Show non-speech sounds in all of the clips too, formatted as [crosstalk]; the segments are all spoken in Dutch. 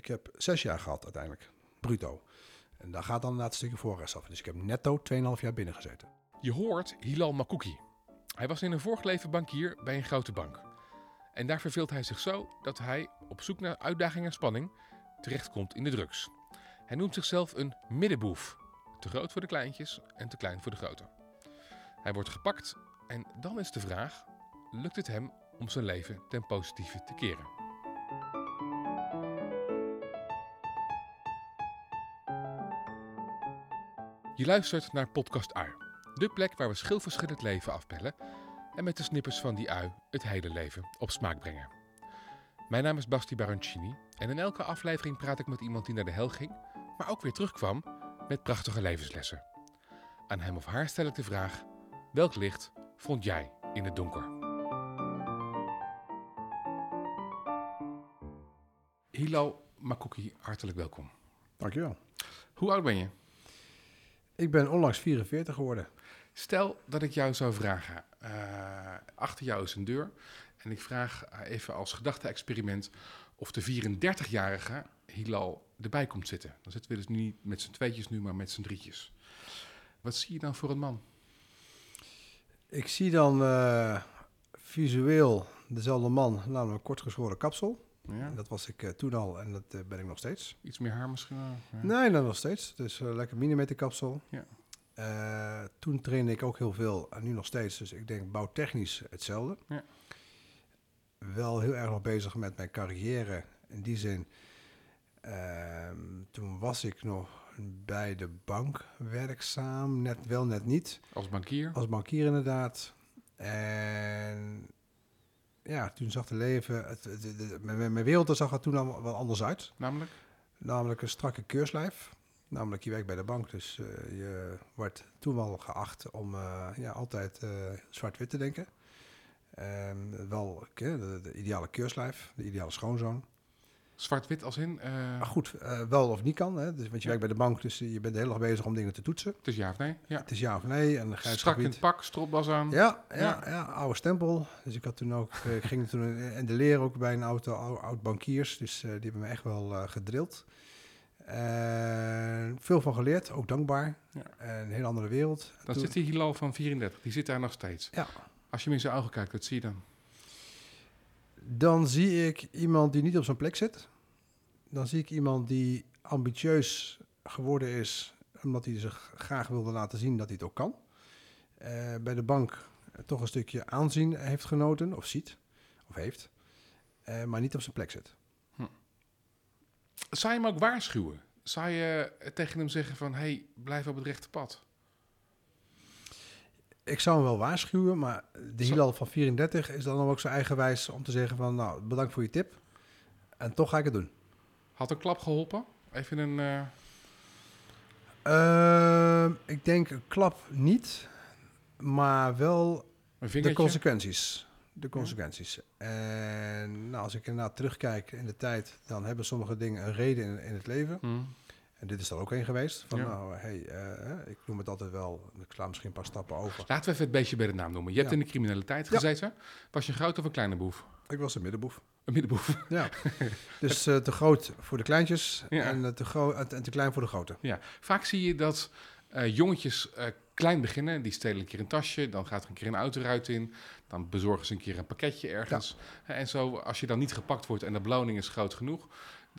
Ik heb zes jaar gehad uiteindelijk, bruto. En daar gaat dan inderdaad een stukje voorrest af. Dus ik heb netto 2,5 jaar binnen gezeten. Je hoort Hilal Makouki. Hij was in een vorig leven bankier bij een grote bank. En daar verveelt hij zich zo dat hij, op zoek naar uitdaging en spanning, terechtkomt in de drugs. Hij noemt zichzelf een middenboef. Te groot voor de kleintjes en te klein voor de grote. Hij wordt gepakt en dan is de vraag: lukt het hem om zijn leven ten positieve te keren? Je luistert naar Podcast Ui, de plek waar we schilverschillend leven afpellen en met de snippers van die ui het hele leven op smaak brengen. Mijn naam is Basti Baroncini en in elke aflevering praat ik met iemand die naar de hel ging, maar ook weer terugkwam met prachtige levenslessen. Aan hem of haar stel ik de vraag: welk licht vond jij in het donker? Hilal Makouki, hartelijk welkom. Dankjewel. Hoe oud ben je? Ik ben onlangs 44 geworden. Stel dat ik jou zou vragen, eh, achter jou is een deur, en ik vraag eh, even als gedachte-experiment of de 34-jarige Hilal erbij komt zitten. Dan zitten we dus niet met z'n tweetjes nu, maar met z'n drietjes. Wat zie je dan voor een man? Ik zie dan eh, visueel dezelfde man, namelijk kortgeschoren kapsel. Ja? Dat was ik eh, toen al en dat eh, ben ik nog steeds. Iets meer haar misschien? Nee, dat nog steeds. Dus lekker millimeter kapsel. Ja. Toen trainde ik ook heel veel en nu nog steeds. Dus ik denk bouwtechnisch hetzelfde. Ja. Wel heel erg nog bezig met mijn carrière. In die zin, ehm, toen was ik nog bij de bank werkzaam. Net wel, net niet. Als bankier? Als bankier inderdaad. En ja, toen zag de leven, het, het- het- mijn, mijn wereld er zag er toen al wel anders uit. Namelijk? Namelijk een strakke keurslijf. Namelijk, je werkt bij de bank, dus eh, je wordt toen wel geacht om eh, ja, altijd eh, zwart-wit te denken. En wel de, de ideale keurslijf, de ideale schoonzoon. Zwart-wit als in? eh, Maar goed, eh, wel of niet kan. Hè? Dus, want je Ja. werkt bij de bank, dus je bent de hele dag bezig om dingen te toetsen. het is ja of nee? Ja. Het is ja of nee. En Strak in het pak, stropdas aan. Ja, ja, Ja. ja. oude stempel. Dus ik had toen ook, eh, ik ging toen in de leer ook bij een auto, oud, oud bankiers. Dus die hebben me echt wel gedrild. En veel van geleerd, ook dankbaar. Ja. En een hele andere wereld. Dan Toen- zit die Hilal van 34, die zit daar nog steeds. Ja. Als je hem in zijn ogen kijkt, wat zie je dan? Dan zie ik iemand die niet op zijn plek zit. Dan zie ik iemand die ambitieus geworden is, omdat hij zich graag wilde laten zien dat hij het ook kan. Eh, bij de bank toch een stukje aanzien heeft genoten, of ziet, of heeft, eh, maar niet op zijn plek zit. Zou je hem ook waarschuwen? Zou je tegen hem zeggen van, hey, blijf op het rechte pad? Ik zou hem wel waarschuwen, maar de Zo- Hilal van 34 is dan ook zijn eigen wijs om te zeggen van, nou, bedankt voor je tip. En toch ga ik het doen. Had een klap geholpen? Even een... eh, Ehm, ik denk een klap niet, maar wel de consequenties. De consequenties. En nou, als ik inderdaad terugkijk in de tijd, dan hebben sommige dingen een reden in, in het leven. Hm. En dit is er ook een geweest. Van Ja. nou, hey, eh, ik noem het altijd wel, ik sla misschien een paar stappen over. Laten we even het beestje bij de naam noemen. Je hebt Ja. in de criminaliteit Ja. gezeten. Was je een grote of een kleine boef? Ik was een middenboef. Een middenboef. [laughs] Ja. [laughs] dus eh, te groot voor de kleintjes en, eh, te gro- en te- klein voor de grote. Ja. Vaak zie je dat eh, jongetjes eh, klein beginnen. Die stelen een keer een tasje. Dan gaat er een keer een autoruit in. Dan bezorgen ze een keer een pakketje ergens. En zo, als je dan niet gepakt wordt en de beloning is groot genoeg...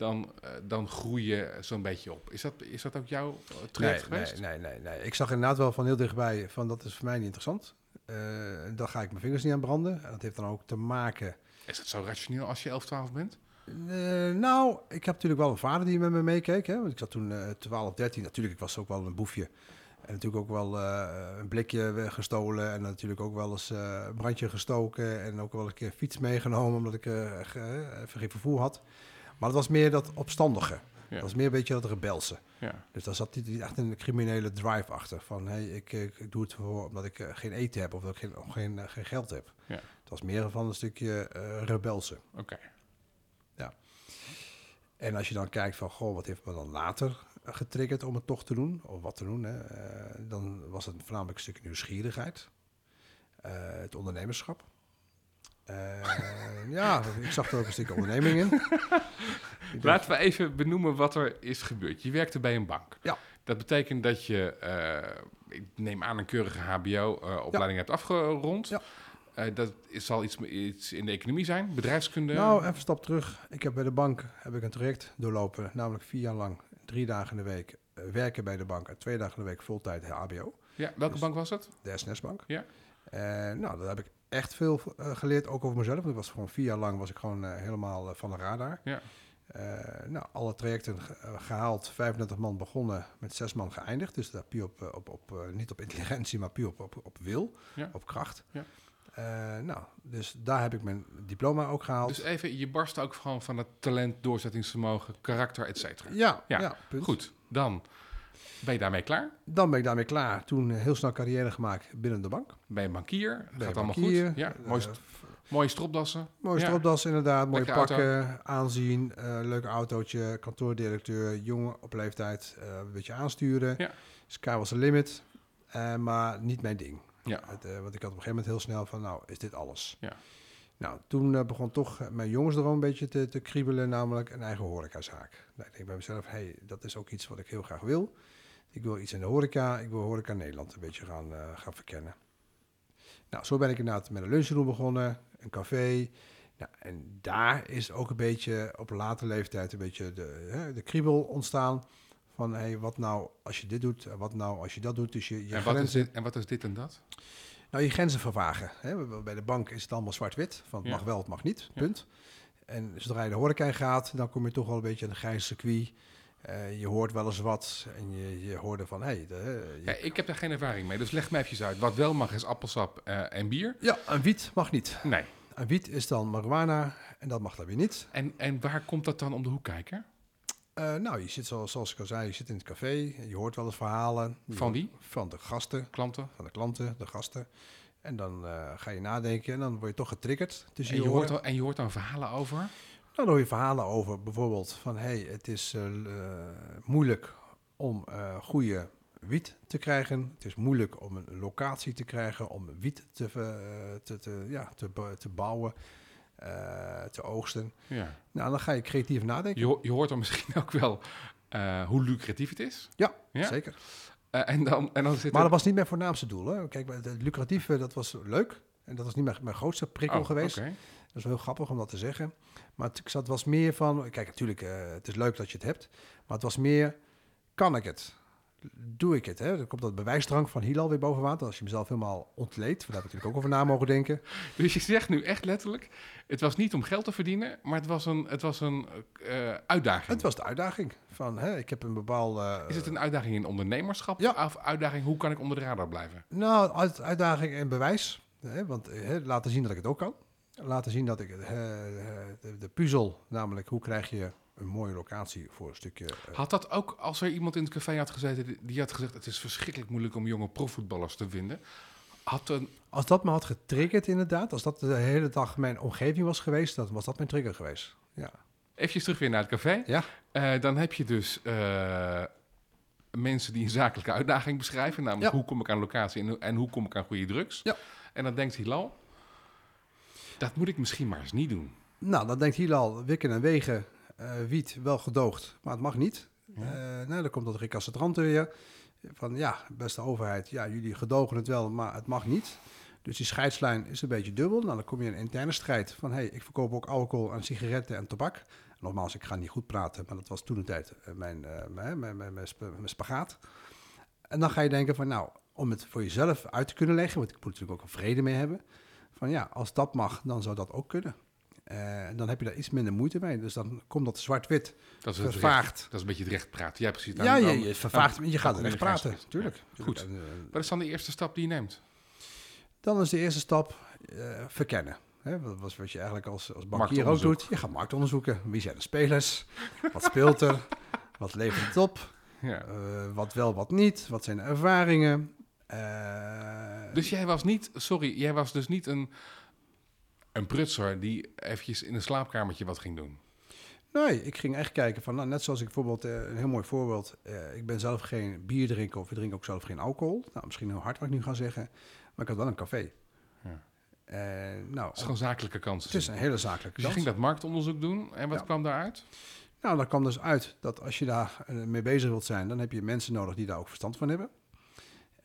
dan, eh, dan groei je zo'n beetje op. Is dat, is dat ook jouw uh, traject nee, geweest? Nee, nee, nee, nee. Ik zag inderdaad wel van heel dichtbij van dat is voor mij niet interessant. Eh dan ga ik mijn vingers niet aan branden. En dat heeft dan ook te maken Is dat zo rationeel als je 11, 12 bent? Eh, nou, ik heb natuurlijk wel een vader die met me meekeek. Hè? Want ik zat toen eh 12, 13. Natuurlijk, ik was ook wel een boefje. En natuurlijk ook wel eh, een blikje gestolen. En natuurlijk ook wel eens eh, een brandje gestoken. En ook wel een keer fiets meegenomen, omdat ik eh, geen vervoer had. Maar het was meer dat opstandige. Ja. Dat was meer een beetje dat rebelse. Ja. Dus daar zat niet echt een criminele drive achter. Van, hey, ik, ik, doe het voor, omdat ik eh, geen eten heb of dat ik geen, eh, geen geld heb. Ja. Het was meer van een stukje eh, rebelse. Oké. En als je dan kijkt van, goh, wat heeft me dan later getriggerd om het toch te doen, of wat te doen, hè, dan was het voornamelijk een stukje nieuwsgierigheid, het ondernemerschap. Eh, ja, ik zag er ook een stukje onderneming in. Dacht, [laughs] Laten we even benoemen wat er is gebeurd. Je werkte bij een bank. Ja. Dat betekent dat je, eh, ik neem aan, een keurige HBO-opleiding hebt afgerond. Ja. Eh, dat is, zal iets, iets in de economie zijn, bedrijfskunde. Nou, even een stap terug. Ik heb bij de bank heb ik een traject doorlopen, namelijk vier jaar lang, drie dagen in de week eh, werken bij de bank en twee dagen in de week fulltime HBO, ja, welke dus- bank was dat? de SNS-bank. Ja. En nou, daar heb ik echt veel eh, geleerd, ook over mezelf. Dat was gewoon vier jaar lang was ik gewoon eh, helemaal eh, van de radar. Ja. Nou, alle trajecten ge- eh, gehaald, 35 man begonnen, met zes man geëindigd. Dus daar puur op, op, op niet op intelligentie, maar puur op, op, op wil, Ja. op kracht. Ja. Nou, dus daar heb ik mijn diploma ook gehaald. Dus even, je barst ook gewoon van het talent, doorzettingsvermogen, karakter, et cetera. ja, Ja, ja, punt. Goed, dan ben je daarmee klaar. Dan ben ik daarmee klaar. Toen eh, heel snel carrière gemaakt binnen de bank. Ben je bankier, Ben gaat allemaal goed. Ja, eh, mooie, st- mooie stropdassen. Mooie Ja. stropdas inderdaad, mooie auto. pakken, aanzien, eh, leuk autootje, kantoordirecteur, jongen op leeftijd, een beetje aansturen. Ja. Sky was the limit, maar niet mijn ding. Ja. Het, want ik had op een gegeven moment heel snel van, nou, is dit alles? Ja. Nou, toen begon toch mijn jongensdroom een beetje te, te kriebelen, namelijk een eigen horecazaak. Nou, ik denk bij mezelf, hey, dat is ook iets wat ik heel graag wil. Ik wil iets in de horeca, ik wil horeca Nederland een beetje gaan, eh, gaan verkennen. Nou, zo ben ik inderdaad met een lunchroom begonnen, een café. Nou, en daar is ook een beetje op latere leeftijd een beetje de, hè, de kriebel ontstaan. Van hey, wat nou als je dit doet, wat nou als je dat doet. Dus je, je En wat, is grenzen, dit, en wat is dit en dat? nou, je grenzen vervagen. Hè. Bij de bank is het allemaal zwart-wit. Van het Ja. mag wel, het mag niet. Ja. Punt. En zodra je de horeca in gaat, dan kom je toch wel een beetje aan een grijs circuit. Eh, je hoort wel eens wat en je, je hoorde van, hey, de, je- Ja, ik heb daar geen ervaring mee, dus leg mij even uit. Wat wel mag is appelsap eh, en bier. ja, een wiet mag niet. Nee. Een wiet is dan marijuana en dat mag dan weer niet. En, en waar komt dat dan om de hoek kijken? Eh, nou, je zit zoals, zoals ik al zei, je zit in het café. Je hoort wel eens verhalen. Van wie? Van de gasten, Klanten? van de klanten, de gasten. En dan ga je nadenken en dan word je toch getriggerd En je, hoort, dan, en je hoort dan verhalen over? Nou, dan hoor je verhalen over bijvoorbeeld van... hey, het is eh, eh, moeilijk om eh goede wiet te krijgen. Het is moeilijk om een locatie te krijgen, om wiet te, te, te, ja, te, te bouwen, te oogsten. Ja. Nou, dan ga je creatief nadenken. Je, je hoort dan misschien [laughs] ook wel hoe lucratief het is. Ja, Ja? zeker. En, dan, en dan zit Maar dat was niet mijn voornaamste doel. Hè. Kijk, het lucratieve, dat was leuk. En dat was niet mijn, mijn grootste prikkel Oh, geweest. Dat is wel heel grappig om dat te zeggen. Maar het, was meer van... Kijk, natuurlijk, eh, het is leuk dat je het hebt. Maar het was meer, kan ik het? Doe ik het? Hè? Dan komt dat bewijsdrang van Hilal weer boven water. Als je mezelf helemaal ontleedt. Daar heb ik natuurlijk ook over na mogen denken. [laughs] Dus je zegt nu echt letterlijk, het was niet om geld te verdienen, maar het was een, het was een eh, uitdaging. Het was de uitdaging. Van, hè, ik heb een bepaalde... Is het een uitdaging in ondernemerschap Ja. of uitdaging hoe kan ik onder de radar blijven? Nou, uit- uitdaging en bewijs. Hè, want eh, hè, laten zien dat ik het ook kan. Laten zien dat ik eh, de, de puzzel, namelijk hoe krijg je een mooie locatie voor een stukje... eh, Had dat ook als er iemand in het café had gezeten die- had gezegd het is verschrikkelijk moeilijk om jonge profvoetballers te vinden? Had een, Als dat me had getriggerd inderdaad, als dat de hele dag mijn omgeving was geweest, dan was dat mijn trigger geweest. Ja. even terug weer naar het café. Ja. Eh, dan heb je dus mensen die een zakelijke uitdaging beschrijven, namelijk Ja. hoe kom ik aan locatie en, en hoe kom ik aan goede drugs. Ja. En dan denkt Hilal, dat moet ik misschien maar eens niet doen. Nou, dan denkt Hilal, wikken en wegen, eh, wiet wel gedoogd, maar het mag niet. Ja. Nou, dan komt dat recalcitrant weer. Van ja, beste overheid, ja, jullie gedogen het wel, maar het mag niet. Dus die scheidslijn is een beetje dubbel. Nou, dan kom je in een interne strijd van, hey, ik verkoop ook alcohol en sigaretten en tabak. Nogmaals, ik ga niet goed praten, maar dat was toen de tijd eh, mijn, mijn, mijn, mijn, mijn spagaat. En dan ga je denken van, nou, om het voor jezelf uit te kunnen leggen, want ik moet natuurlijk ook een vrede mee hebben. Van ja, als dat mag, dan zou dat ook kunnen. Eh, dan heb je daar iets minder moeite mee. Dus dan komt dat zwart-wit Dat is, het recht, vervaagd. dat is een beetje het recht praten. Ja, precies. Ja, Dan- je, dan- je vervaagt, dan- je gaat kom echt in de praten, tuurlijk. Goed. En, eh, Wat is dan de eerste stap die je neemt? dan is de eerste stap eh, verkennen. Hè, dat was wat je eigenlijk als, als bankier ook doet. Je gaat marktonderzoeken. Wie zijn de spelers? Wat speelt er? Wat levert het op? Ja. Wat wel, wat niet? Wat zijn de ervaringen? Dus jij was niet, sorry, jij was dus niet een, een prutser die eventjes in een slaapkamertje wat ging doen. Nee, ik ging echt kijken van, nou, net zoals ik bijvoorbeeld, eh, een heel mooi voorbeeld. eh, ik ben zelf geen bierdrinker of ik drink ook zelf geen alcohol. Nou, misschien heel hard wat ik nu ga zeggen. Maar ik had wel een café. Ja. Eh, nou, Het is gewoon zakelijke kansen. het is een hele zakelijke Dus je ging dat marktonderzoek doen en wat Ja. kwam daaruit? Nou, dan kwam dus uit dat als je daar mee bezig wilt zijn, dan heb je mensen nodig die daar ook verstand van hebben.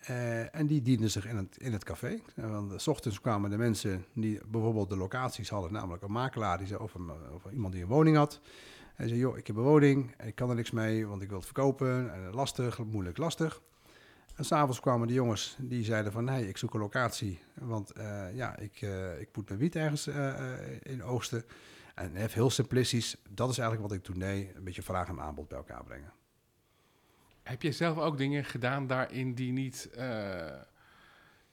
Eh, en die dienden zich in het, in het café. En want, eh, s ochtends kwamen de mensen die bijvoorbeeld de locaties hadden, namelijk een makelaar die zei, of, een, of iemand die een woning had. En zei, joh, ik heb een woning ik kan er niks mee, want ik wil het verkopen. En lastig, moeilijk, lastig. En s'avonds kwamen de jongens die zeiden van, nee, ik zoek een locatie, want eh, ja, ik, eh, ik moet mijn wiet ergens eh, eh, in oogsten. En heel simplistisch, dat is eigenlijk wat ik toen deed, een beetje vraag en aanbod bij elkaar brengen. Heb je zelf ook dingen gedaan daarin die niet, eh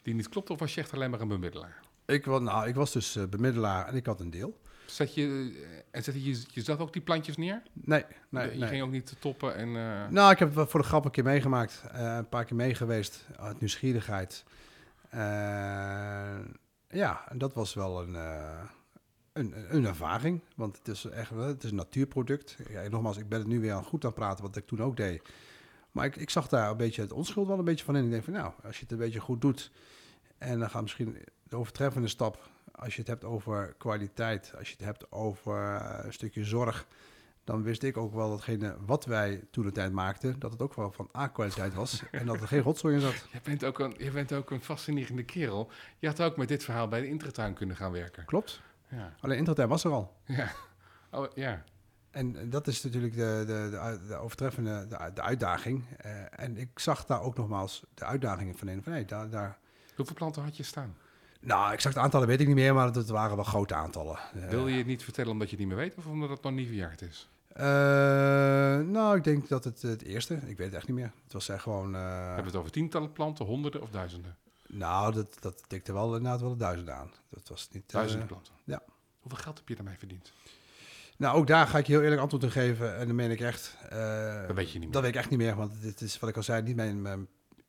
die niet klopten of was je echt alleen maar een bemiddelaar? Ik, was, nou, ik was dus eh, bemiddelaar en ik had een deel. Zet je, eh, en zette je jezelf ook die plantjes neer? Nee, nee, je nee. ging ook niet te toppen en... Nou, ik heb het voor de grap een keer meegemaakt. een paar keer meegeweest uit nieuwsgierigheid. Ja, en dat was wel een, een, een ervaring. Want het is echt wel- het is een natuurproduct. Ja, nogmaals, ik ben het nu weer aan goed aan het praten, wat ik toen ook deed. Maar ik, ik zag daar een beetje het onschuld wel een beetje van in. Ik denk van, nou, als je het een beetje goed doet... en dan gaat misschien de overtreffende stap... als je het hebt over kwaliteit, als je het hebt over eh, een stukje zorg dan wist ik ook wel datgene wat wij toen de tijd maakten, dat het ook wel van A-kwaliteit was [laughs] en dat er geen rotzooi in zat. je, bent ook een, je bent ook een fascinerende kerel. Je had ook met dit verhaal bij de Intratuin kunnen gaan werken. Klopt. Ja. Alleen Intertuin was er al. Ja. Oh, ja. En dat is natuurlijk de, de, de, overtreffende de, de uitdaging. Eh, en ik zag daar ook nogmaals de uitdagingen van in. Van, hey, daar, daar, Hoeveel planten had je staan? nou, exact aantallen weet ik niet meer, maar het waren wel grote aantallen. Eh, Wil je het niet vertellen omdat je het niet meer weet of omdat het nog niet verjaard is? eh, nou, ik denk dat het het eerste, ik weet het echt niet meer. Het was echt gewoon, Hebben we het over tientallen planten, honderden of duizenden? nou, dat, dat tikte wel inderdaad wel de duizend aan. Dat was niet... Duizenden planten. ja. Hoeveel geld heb je daarmee verdiend? Nou, ook daar ga ik je heel eerlijk antwoord op geven. En dan meen ik echt. eh, Dat weet je niet meer. Dat weet ik echt niet meer, want dit is wat ik al zei, niet mijn, mijn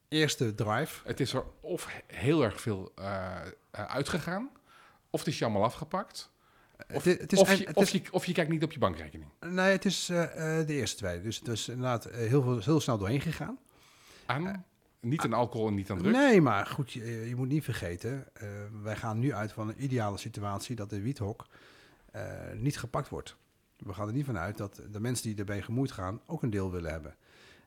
eerste drive. Het is er of heel erg veel eh, eh, uitgegaan, of het is je allemaal afgepakt, of, het, het is, of, en- je, het of, is- je, of je kijkt niet op je bankrekening. nee, het is de eerste twee. Dus het is inderdaad heel, veel, heel snel doorheen gegaan. Aan, niet aan alcohol en niet aan drugs. Nee, maar goed, je, je moet niet vergeten, wij gaan nu uit van een ideale situatie dat de wiethok niet gepakt wordt. We gaan er niet van uit dat de mensen die erbij gemoeid gaan ook een deel willen hebben.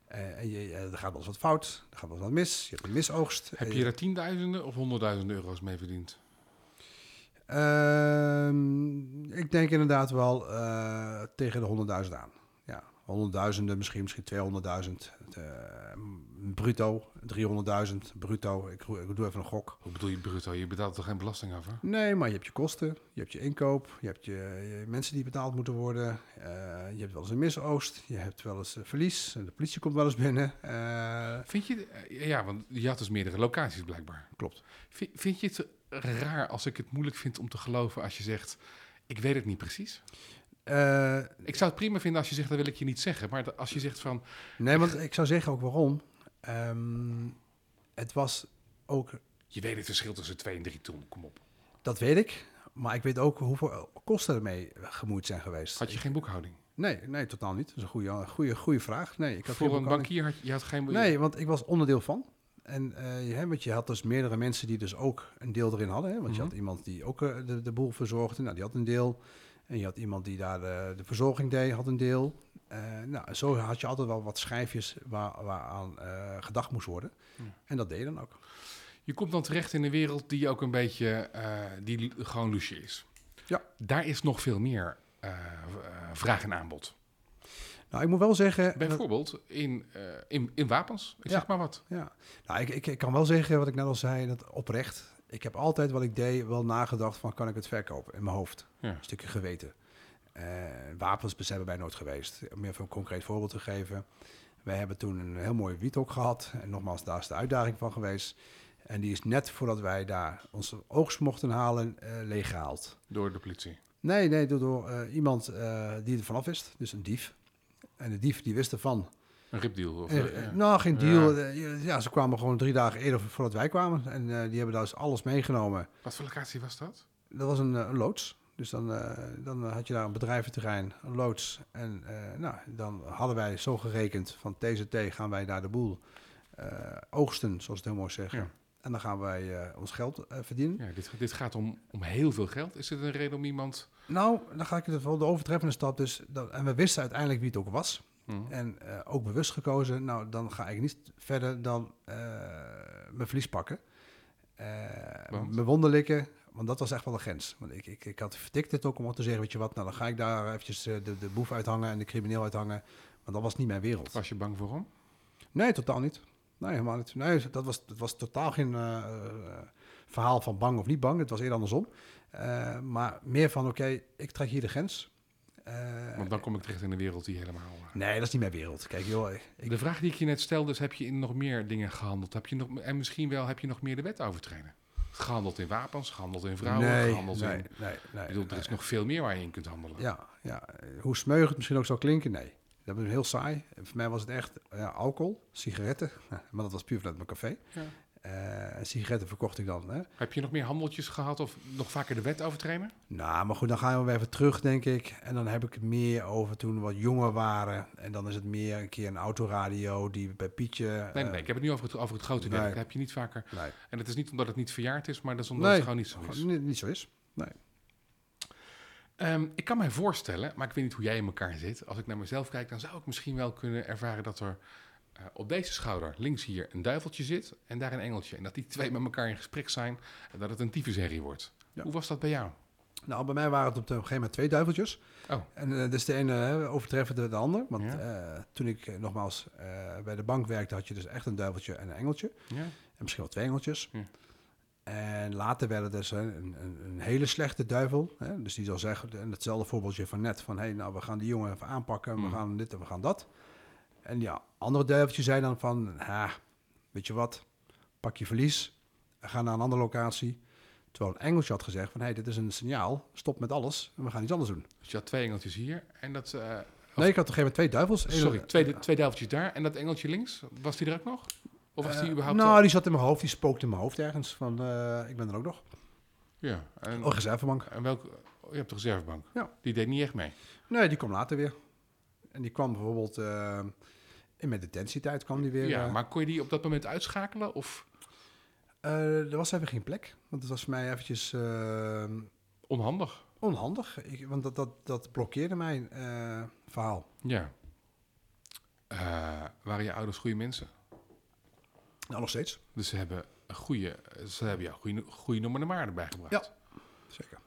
Eh, en je, eh, er gaat wel eens wat fout, er gaat wel eens wat mis, je hebt een misoogst. Heb Eh, je er tienduizenden of honderdduizenden euro's mee verdiend? Ehm, ik denk inderdaad wel eh, tegen de 100.000 aan. Honderdduizenden, misschien, misschien 200.000. eh, bruto, 300.000 bruto. Ik, doe even een gok. Hoe bedoel je bruto? Je betaalt er geen belasting over? Nee, maar je hebt je kosten, je hebt je inkoop, je hebt je, je mensen die betaald moeten worden. eh, je hebt wel eens een misoogst, je hebt wel eens verlies. En de politie komt wel eens binnen. Eh, Vind je, ja, want je had dus meerdere locaties blijkbaar. klopt. Vind, vind je het raar als ik het moeilijk vind om te geloven als je zegt, ik weet het niet precies? Eh, Ik zou het prima vinden als je zegt, dat wil ik je niet zeggen. Maar als je zegt van, nee, want ik zou zeggen ook waarom. Ehm, het was ook je weet het verschil tussen 2 en 3 ton, kom op. Dat weet ik. Maar ik weet ook hoeveel kosten ermee gemoeid zijn geweest. Had je geen boekhouding? Nee, nee, totaal niet. Dat is een goede, goede, goede vraag. Nee, ik had Voor een bankier had je, had geen... Nee, want ik was onderdeel van. En je, hè, want je had dus meerdere mensen die dus ook een deel erin hadden. Hè? Want je Mhm. had iemand die ook eh, de, de boel verzorgde. Nou, die had een deel. En je had iemand die daar de, de verzorging deed, had een deel. Eh, nou, zo had je altijd wel wat schijfjes waar, waaraan eh, gedacht moest worden. Ja. En dat deed je dan ook. Je komt dan terecht in een wereld die ook een beetje, eh, die gewoon loesje is. Ja. Daar is nog veel meer eh, eh, vraag en aanbod. Nou, ik moet wel zeggen... Bijvoorbeeld in, eh, in, in wapens, ik Ja. zeg maar wat. Ja, nou, ik, ik, ik kan wel zeggen wat ik net al zei, dat oprecht. Ik heb altijd wat ik deed wel nagedacht van kan ik het verkopen in mijn hoofd. Ja. Een stukje geweten. Eh, wapens zijn bij nooit geweest. Om even een concreet voorbeeld te geven. Wij hebben toen een heel mooi wiethok gehad. En nogmaals, daar is de uitdaging van geweest. En die is net voordat wij daar onze oogst mochten halen, eh leeggehaald. Door de politie. Nee, nee, door, door eh, iemand die er vanaf wist. Dus een dief. En de dief die wist ervan. Een ripdeal. Of, Eh, eh, ja. Nou, geen deal. Ja. Eh, Ja. ze kwamen gewoon drie dagen eerder voordat wij kwamen. En eh, die hebben daar dus alles meegenomen. Wat voor locatie was dat? Dat was een, eh, een loods. Dus dan, eh, dan had je daar een bedrijventerrein, een loods. En eh, nou, dan hadden wij zo gerekend van TZT gaan wij daar de boel eh, oogsten, zoals het heel mooi zeggen. Ja. En dan gaan wij eh, ons geld eh, verdienen. Ja, dit, dit gaat om, om heel veel geld. Is dit een reden om iemand... Nou, dan ga ik het wel de overtreffende stap. Dus dat, en we wisten uiteindelijk wie het ook was. Hm. En eh, ook bewust gekozen. Nou, dan ga ik niet verder dan eh, mijn verlies pakken. Want? mijn wonden likken. Want dat was echt wel de grens. Want ik, ik, ik had vertikt het ook om te zeggen, weet je wat, nou dan ga ik daar eventjes de, de boef uithangen en de crimineel uithangen. Want dat was niet mijn wereld. Was je bang voor hem? Nee, totaal niet. Nee, helemaal niet. Nee, dat was, dat was totaal geen verhaal van bang of niet bang. Het was eerder andersom. Maar meer van, oké, ik trek hier de grens. Eh, Want dan kom ik terecht in een wereld die helemaal... eh, Nee, dat is niet mijn wereld. Kijk, joh, ik, De vraag die ik je net stelde is, heb je in nog meer dingen gehandeld? Heb je nog, en misschien wel, heb je nog meer de wet overtreden? Gehandeld in wapens, gehandeld in vrouwen, nee, gehandeld nee, in... nee, nee, Ik bedoel, er is nog veel meer waar je in kunt handelen. Ja, ja, hoe smeuig het misschien ook zou klinken, nee. Dat was heel saai. Voor mij was het echt ja, alcohol, sigaretten. [laughs] Maar dat was puur vanuit mijn café. Ja. Eh, en sigaretten verkocht ik dan. Hè. Heb je nog meer handeltjes gehad of nog vaker de wet overtreden? Nou, maar goed, dan gaan we weer even terug, denk ik. En dan heb ik het meer over toen we wat jonger waren. En dan is het meer een keer een autoradio die bij Pietje... Nee, nee, nee, ik heb het nu over het, over het grote werk. nee. Dat heb je niet vaker. eh, nee, En het is niet omdat het niet verjaard is, maar dat is omdat Nee, het gewoon niet zo is. niet, niet zo is. Ehm, ik kan mij voorstellen, maar ik weet niet hoe jij in elkaar zit. Als ik naar mezelf kijk, dan zou ik misschien wel kunnen ervaren dat er eh, op deze schouder links hier een duiveltje zit en daar een engeltje. En dat die twee met elkaar in gesprek zijn en dat het een tyfusherrie wordt. Ja. Hoe was dat bij jou? Nou, bij mij waren het op een gegeven moment twee duiveltjes. Oh. En eh, dus de ene overtreffende de ander. Want Ja. eh, toen ik nogmaals bij de bank werkte, had je dus echt een duiveltje en een engeltje. Ja? En misschien wel twee engeltjes. En later werd het dus een, een, een hele slechte duivel. Hè? Dus die zal zeggen, en hetzelfde voorbeeldje van net, van hé, hey, nou we gaan die jongen even aanpakken, Mm. we gaan dit en we gaan dat. En ja, andere duiveltje zei dan van, weet je wat, pak je verlies, ga naar een andere locatie. Terwijl een engeltje had gezegd van, hé, hey, dit is een signaal, stop met alles en we gaan iets anders doen. Dus je had twee engeltjes hier en dat... eh, Nee, ik had op een gegeven moment twee duivels. Sorry, twee, twee duiveltjes daar en dat engeltje links, was die er ook nog? Of was die Eh, überhaupt... Nou, al- die zat in mijn hoofd, die spookte in mijn hoofd ergens. Van, eh, ik ben er ook nog. Ja, en, Oh, reservebank. en welke... Oh, je hebt de reservebank. Ja. Die deed niet echt mee. Nee, die kwam later weer. En die kwam bijvoorbeeld in mijn detentietijd kwam die weer. Ja, eh, maar kon je die op dat moment uitschakelen? Of eh, er was even geen plek. Want het was voor mij eventjes eh, onhandig? onhandig. Ik, want dat, dat, dat blokkeerde mijn eh, verhaal. Ja. Waren je ouders goede mensen? Nou, nog steeds. Dus ze hebben een goede, ze hebben jou goede, goede nummer de erbij gebracht. Ja. Zeker.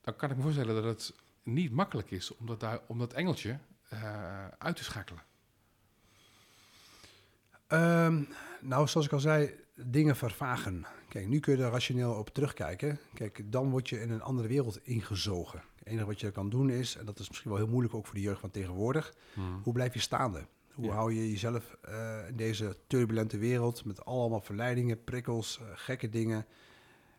Dan kan ik me voorstellen dat het niet makkelijk is om dat, daar- om dat engeltje uit te schakelen. Ehm, nou, zoals ik al zei, dingen vervagen. Kijk, nu kun je er rationeel op terugkijken. Kijk, dan word je in een andere wereld ingezogen. Het enige wat je kan doen is, en dat is misschien wel heel moeilijk ook voor de jeugd van tegenwoordig, hoe blijf je staande? Hoe Ja. hou je jezelf eh, in deze turbulente wereld met allemaal verleidingen, prikkels, eh, gekke dingen?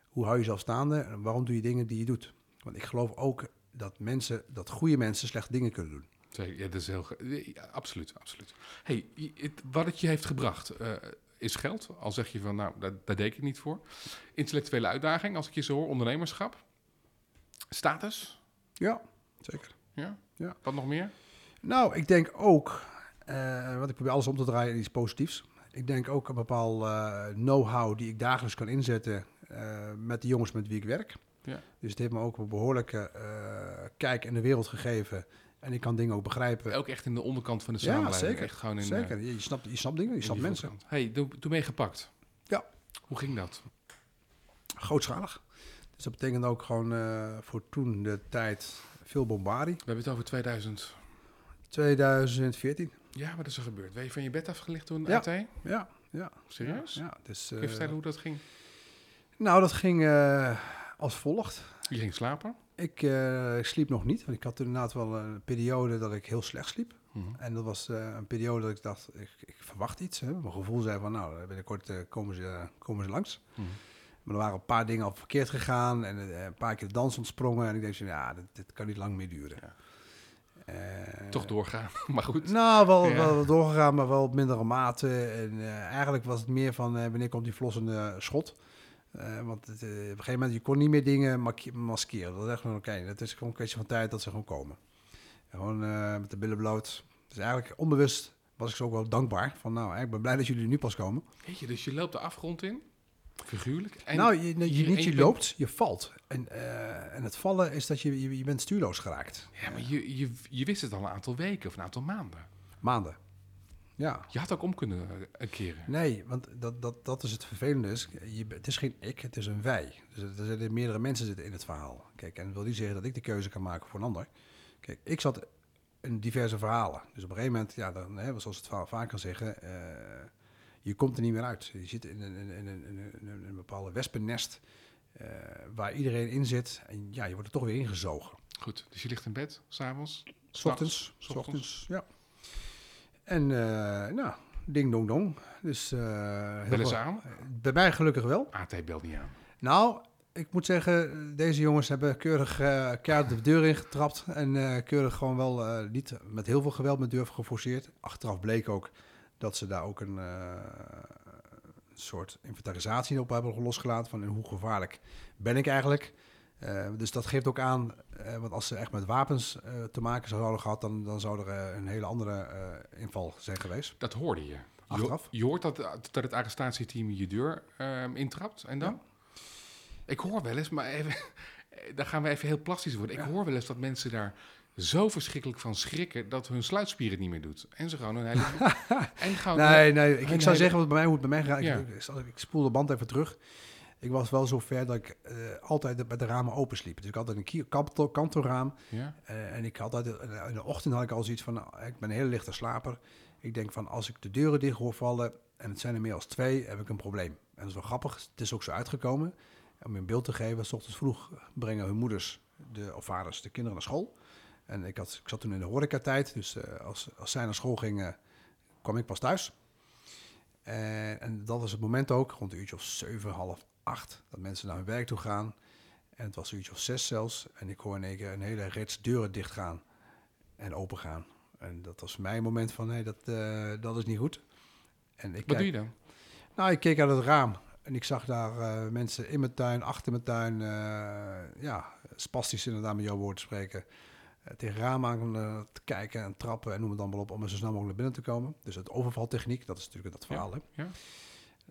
Hoe hou je jezelf staande en waarom doe je dingen die je doet? Want ik geloof ook dat mensen, dat goede mensen slechte dingen kunnen doen. Zeker, ja, dat is heel... Ja, absoluut, absoluut. Hey, het- wat het je heeft gebracht eh, is geld. Al zeg je van, nou, daar, daar deed ik het niet voor. Intellectuele uitdaging, als ik je zo hoor. Ondernemerschap. Status. Ja, zeker. Ja? Ja. Wat nog meer? Nou, ik denk ook, eh want ik probeer alles om te draaien in iets positiefs. Ik denk ook een bepaald eh, know-how die ik dagelijks kan inzetten met de jongens met wie ik werk. Ja. Dus het heeft me ook een behoorlijke eh, kijk in de wereld gegeven. En ik kan dingen ook begrijpen. Ook echt in de onderkant van de Ja, samenleving. zeker. Echt gewoon in, eh, Zeker, je, je snapt, je snapt dingen, je snapt mensen. voorkant. Hey, toen ben je gepakt. Ja. Hoe ging dat? Grootschalig. Dus dat betekent ook gewoon eh, voor toen de tijd veel bombardie. We hebben het over 2000. 2014. Ja, wat is er gebeurd? Ben je van je bed afgelicht toen? Ja. AT? Ja, ja. Serieus? Ja, dus, Kun je eh, vertellen hoe dat ging? Nou, dat ging eh, als volgt. Je ging slapen? Ik eh, sliep nog niet, want ik had inderdaad wel een periode dat ik heel slecht sliep. Mhm. En dat was eh, een periode dat ik dacht, ik, ik verwacht iets. Hè. Mijn gevoel zei van, nou, binnenkort eh, komen, ze, komen ze langs. Mhm. Maar er waren een paar dingen al verkeerd gegaan en een paar keer de dans ontsprongen. En ik dacht, ja, dit, dit kan niet lang meer duren. Ja. Toch doorgaan, [laughs] maar goed. Nou, wel, Ja. wel doorgegaan, maar wel op mindere mate. En eigenlijk was het meer van, wanneer komt die vlossende schot? Eh, want het, eh, op een gegeven moment, je kon niet meer dingen maskeren. Dat is echt van, oké, dat is gewoon een kwestie van tijd dat ze gewoon komen. En gewoon eh, met de billen bloot. Dus eigenlijk onbewust was ik zo ook wel dankbaar. Van nou, ik ben blij dat jullie nu pas komen. Weet je, dus je loopt de afgrond in. Figuurlijk? En nou, je, niet je loopt, je valt. En, en het vallen is dat je, je, je bent stuurloos geraakt. Ja, maar je, je, je wist het al een aantal weken of een aantal maanden. Maanden. Ja. Je had ook om kunnen eh, keren. Nee, want dat, dat, dat is het vervelende. Je, het is geen ik, het is een wij. Dus er zitten meerdere mensen zitten in het verhaal. Kijk, en dat wil niet zeggen dat ik de keuze kan maken voor een ander. Kijk, ik zat in diverse verhalen. Dus op een gegeven moment, ja, dan, hè, zoals het verhaal vaker zeggen, eh, je komt er niet meer uit. Je zit in een, in, een- in, een- in een, een bepaalde wespennest eh, waar iedereen in zit. En ja, je wordt er toch weer ingezogen. Goed, dus je ligt in bed, s'avonds. S ochtends, S s ochtends. ochtends, ja. En eh, nou, ding dong dong. Dus, eh, Bellen ze aan? Bij mij gelukkig wel. AT belt niet aan. Nou, ik moet zeggen, deze jongens hebben keurig uh, keihard de deur ingetrapt. En eh, keurig gewoon wel niet met heel veel geweld met deur geforceerd. Achteraf bleek ook dat ze daar ook een soort inventarisatie op hebben losgelaten. Van hoe gevaarlijk ben ik eigenlijk. Eh, dus dat geeft ook aan, eh, want als ze echt met wapens eh, te maken zouden gehad, dan, dan zou er een hele andere inval zijn geweest. Dat hoorde je. Achteraf? je hoort dat, dat het arrestatieteam je deur ehm, intrapt en dan? Ik hoor wel eens, maar even, [laughs] daar gaan we even heel plastisch worden. Ik Ja. hoor wel eens dat mensen daar zo verschrikkelijk van schrikken dat hun sluitspier het niet meer doet. En ze gewoon hun hele... [laughs] en gewoon, Nee, nee ik, ik zou hele- zeggen wat bij mij, hoe het bij mij gaat. Ja. Ik, ik, ik, ik spoel de band even terug. Ik was wel zo ver dat ik eh, altijd met de ramen open sliep. Dus ik had een kanto- kantoorraam. Ja? eh, en ik had altijd, in de ochtend had ik al zoiets van, nou, ik ben een hele lichte slaper. Ik denk van, als ik de deuren dicht hoor vallen, en het zijn er meer als twee, heb ik een probleem. En dat is wel grappig, het is ook zo uitgekomen. Om je een beeld te geven, s ochtends vroeg brengen hun moeders de, of vaders de kinderen naar school. En ik, had, ik zat toen in de horecatijd, dus eh, als, als zij naar school gingen, kwam ik pas thuis. En, en dat was het moment ook, rond een uurtje of zeven, half acht, dat mensen naar hun werk toe gaan. En het was een uurtje of zes zelfs. En ik hoor in één keer een hele rits deuren dichtgaan en open gaan. En dat was mijn moment van, nee, dat, eh, dat is niet goed. En ik Wat kijk- doe je dan? nou, ik keek uit het raam en ik zag daar eh, mensen in mijn tuin, achter mijn tuin, eh, ja, spastisch inderdaad met jouw woord te spreken, eh, tegen het raam aan te kijken en trappen en noem het allemaal op om er zo snel mogelijk naar binnen te komen. Dus het overvaltechniek, dat is natuurlijk dat verhaal. Hè? Ja.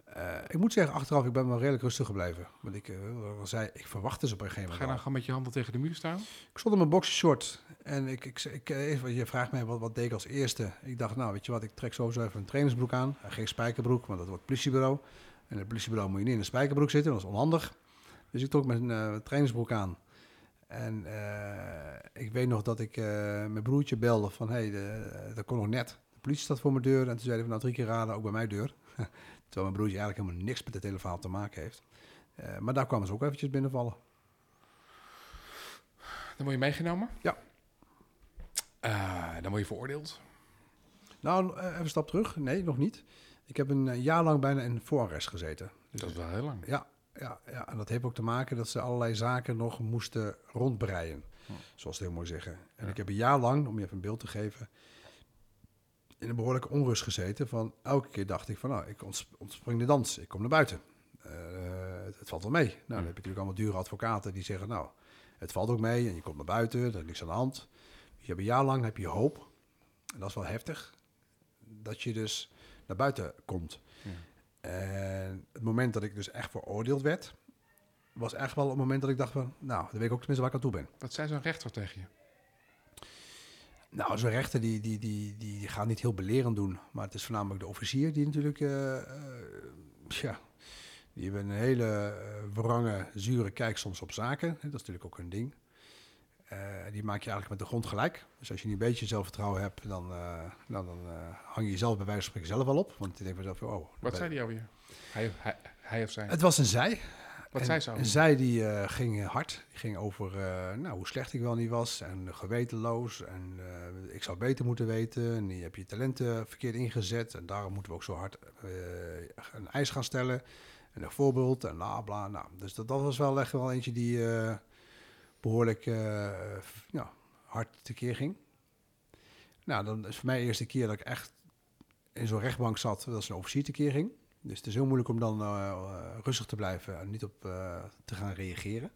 Eh, ik moet zeggen, achteraf, ik ben wel redelijk rustig gebleven. Want ik, al zei, ik verwachtte ze op een gegeven Ga je moment dan gewoon met je handen tegen de muur staan? Ik stond in mijn boxershort en ik, ik, ik, eh, even, je vraagt mij wat, wat deed ik als eerste. Ik dacht, nou weet je wat, ik trek sowieso even een trainingsbroek aan. En geen spijkerbroek, want dat wordt politiebureau. En het politiebureau moet je niet in een spijkerbroek zitten, dat is onhandig. Dus ik trok mijn trainingsbroek aan. En ik weet nog dat ik mijn broertje belde van, hé, hey, dat kon nog net. De politie staat voor mijn deur. En toen zei hij van, nou drie keer raden, ook bij mijn deur. [laughs] Terwijl mijn broertje eigenlijk helemaal niks met het hele verhaal te maken heeft. Eh, maar daar kwamen ze ook eventjes binnenvallen. Dan word je meegenomen? Ja. Eh, dan word je veroordeeld. Nou, eh, even een stap terug. Nee, nog niet. Ik heb een jaar lang bijna in voorarrest gezeten. Dus, Dat is wel heel lang. ja, ja, ja, en dat heeft ook te maken dat ze allerlei zaken nog moesten rondbreien. Hm. Zoals ze heel mooi zeggen. En Ja. ik heb een jaar lang, om je even een beeld te geven, in een behoorlijke onrust gezeten. Van elke keer dacht ik van, nou, ik onts- ontspring de dans. Ik kom naar buiten. Eh, het, het valt wel mee. Nou, dan heb je natuurlijk allemaal dure advocaten die zeggen, nou, het valt ook mee en je komt naar buiten, er is niks aan de hand. Dus je hebt een jaar lang heb je hoop. En dat is wel heftig. Dat je dus naar buiten komt. Ja. En het moment dat ik dus echt veroordeeld werd, was echt wel het moment dat ik dacht van, nou, dan weet ik ook tenminste waar ik aan toe ben. Wat zei zo'n rechter tegen je? Nou, zo'n rechter die, die, die, die, die gaat niet heel belerend doen, maar het is voornamelijk de officier die natuurlijk, eh, eh, ja, die hebben een hele eh, wrange, zure kijk soms op zaken. Dat is natuurlijk ook een ding. Die maak je eigenlijk met de grond gelijk. Dus als je niet een beetje zelfvertrouwen hebt, dan, eh, dan, dan hang je jezelf bij wijze van spreken zelf wel op. Want je denkt jezelf, oh. Wat zei hij over je? Hij, hij, hij of zij? Het was een zij. Wat en, zei ze En zij die eh, ging hard. Die ging over eh, nou, hoe slecht ik wel niet was. En gewetenloos. En eh, ik zou beter moeten weten. En je hebt je talenten verkeerd ingezet. En daarom moeten we ook zo hard een eis gaan stellen. En een voorbeeld. En bla bla. Nou, dus dat, dat was wel echt wel eentje die eh, behoorlijk eh, ja, hard tekeer ging. Nou, dan is voor mij de eerste keer dat ik echt in zo'n rechtbank zat. Dat is een officier tekeer ging. Dus het is heel moeilijk om dan eh, eh, rustig te blijven en niet op eh, te gaan reageren.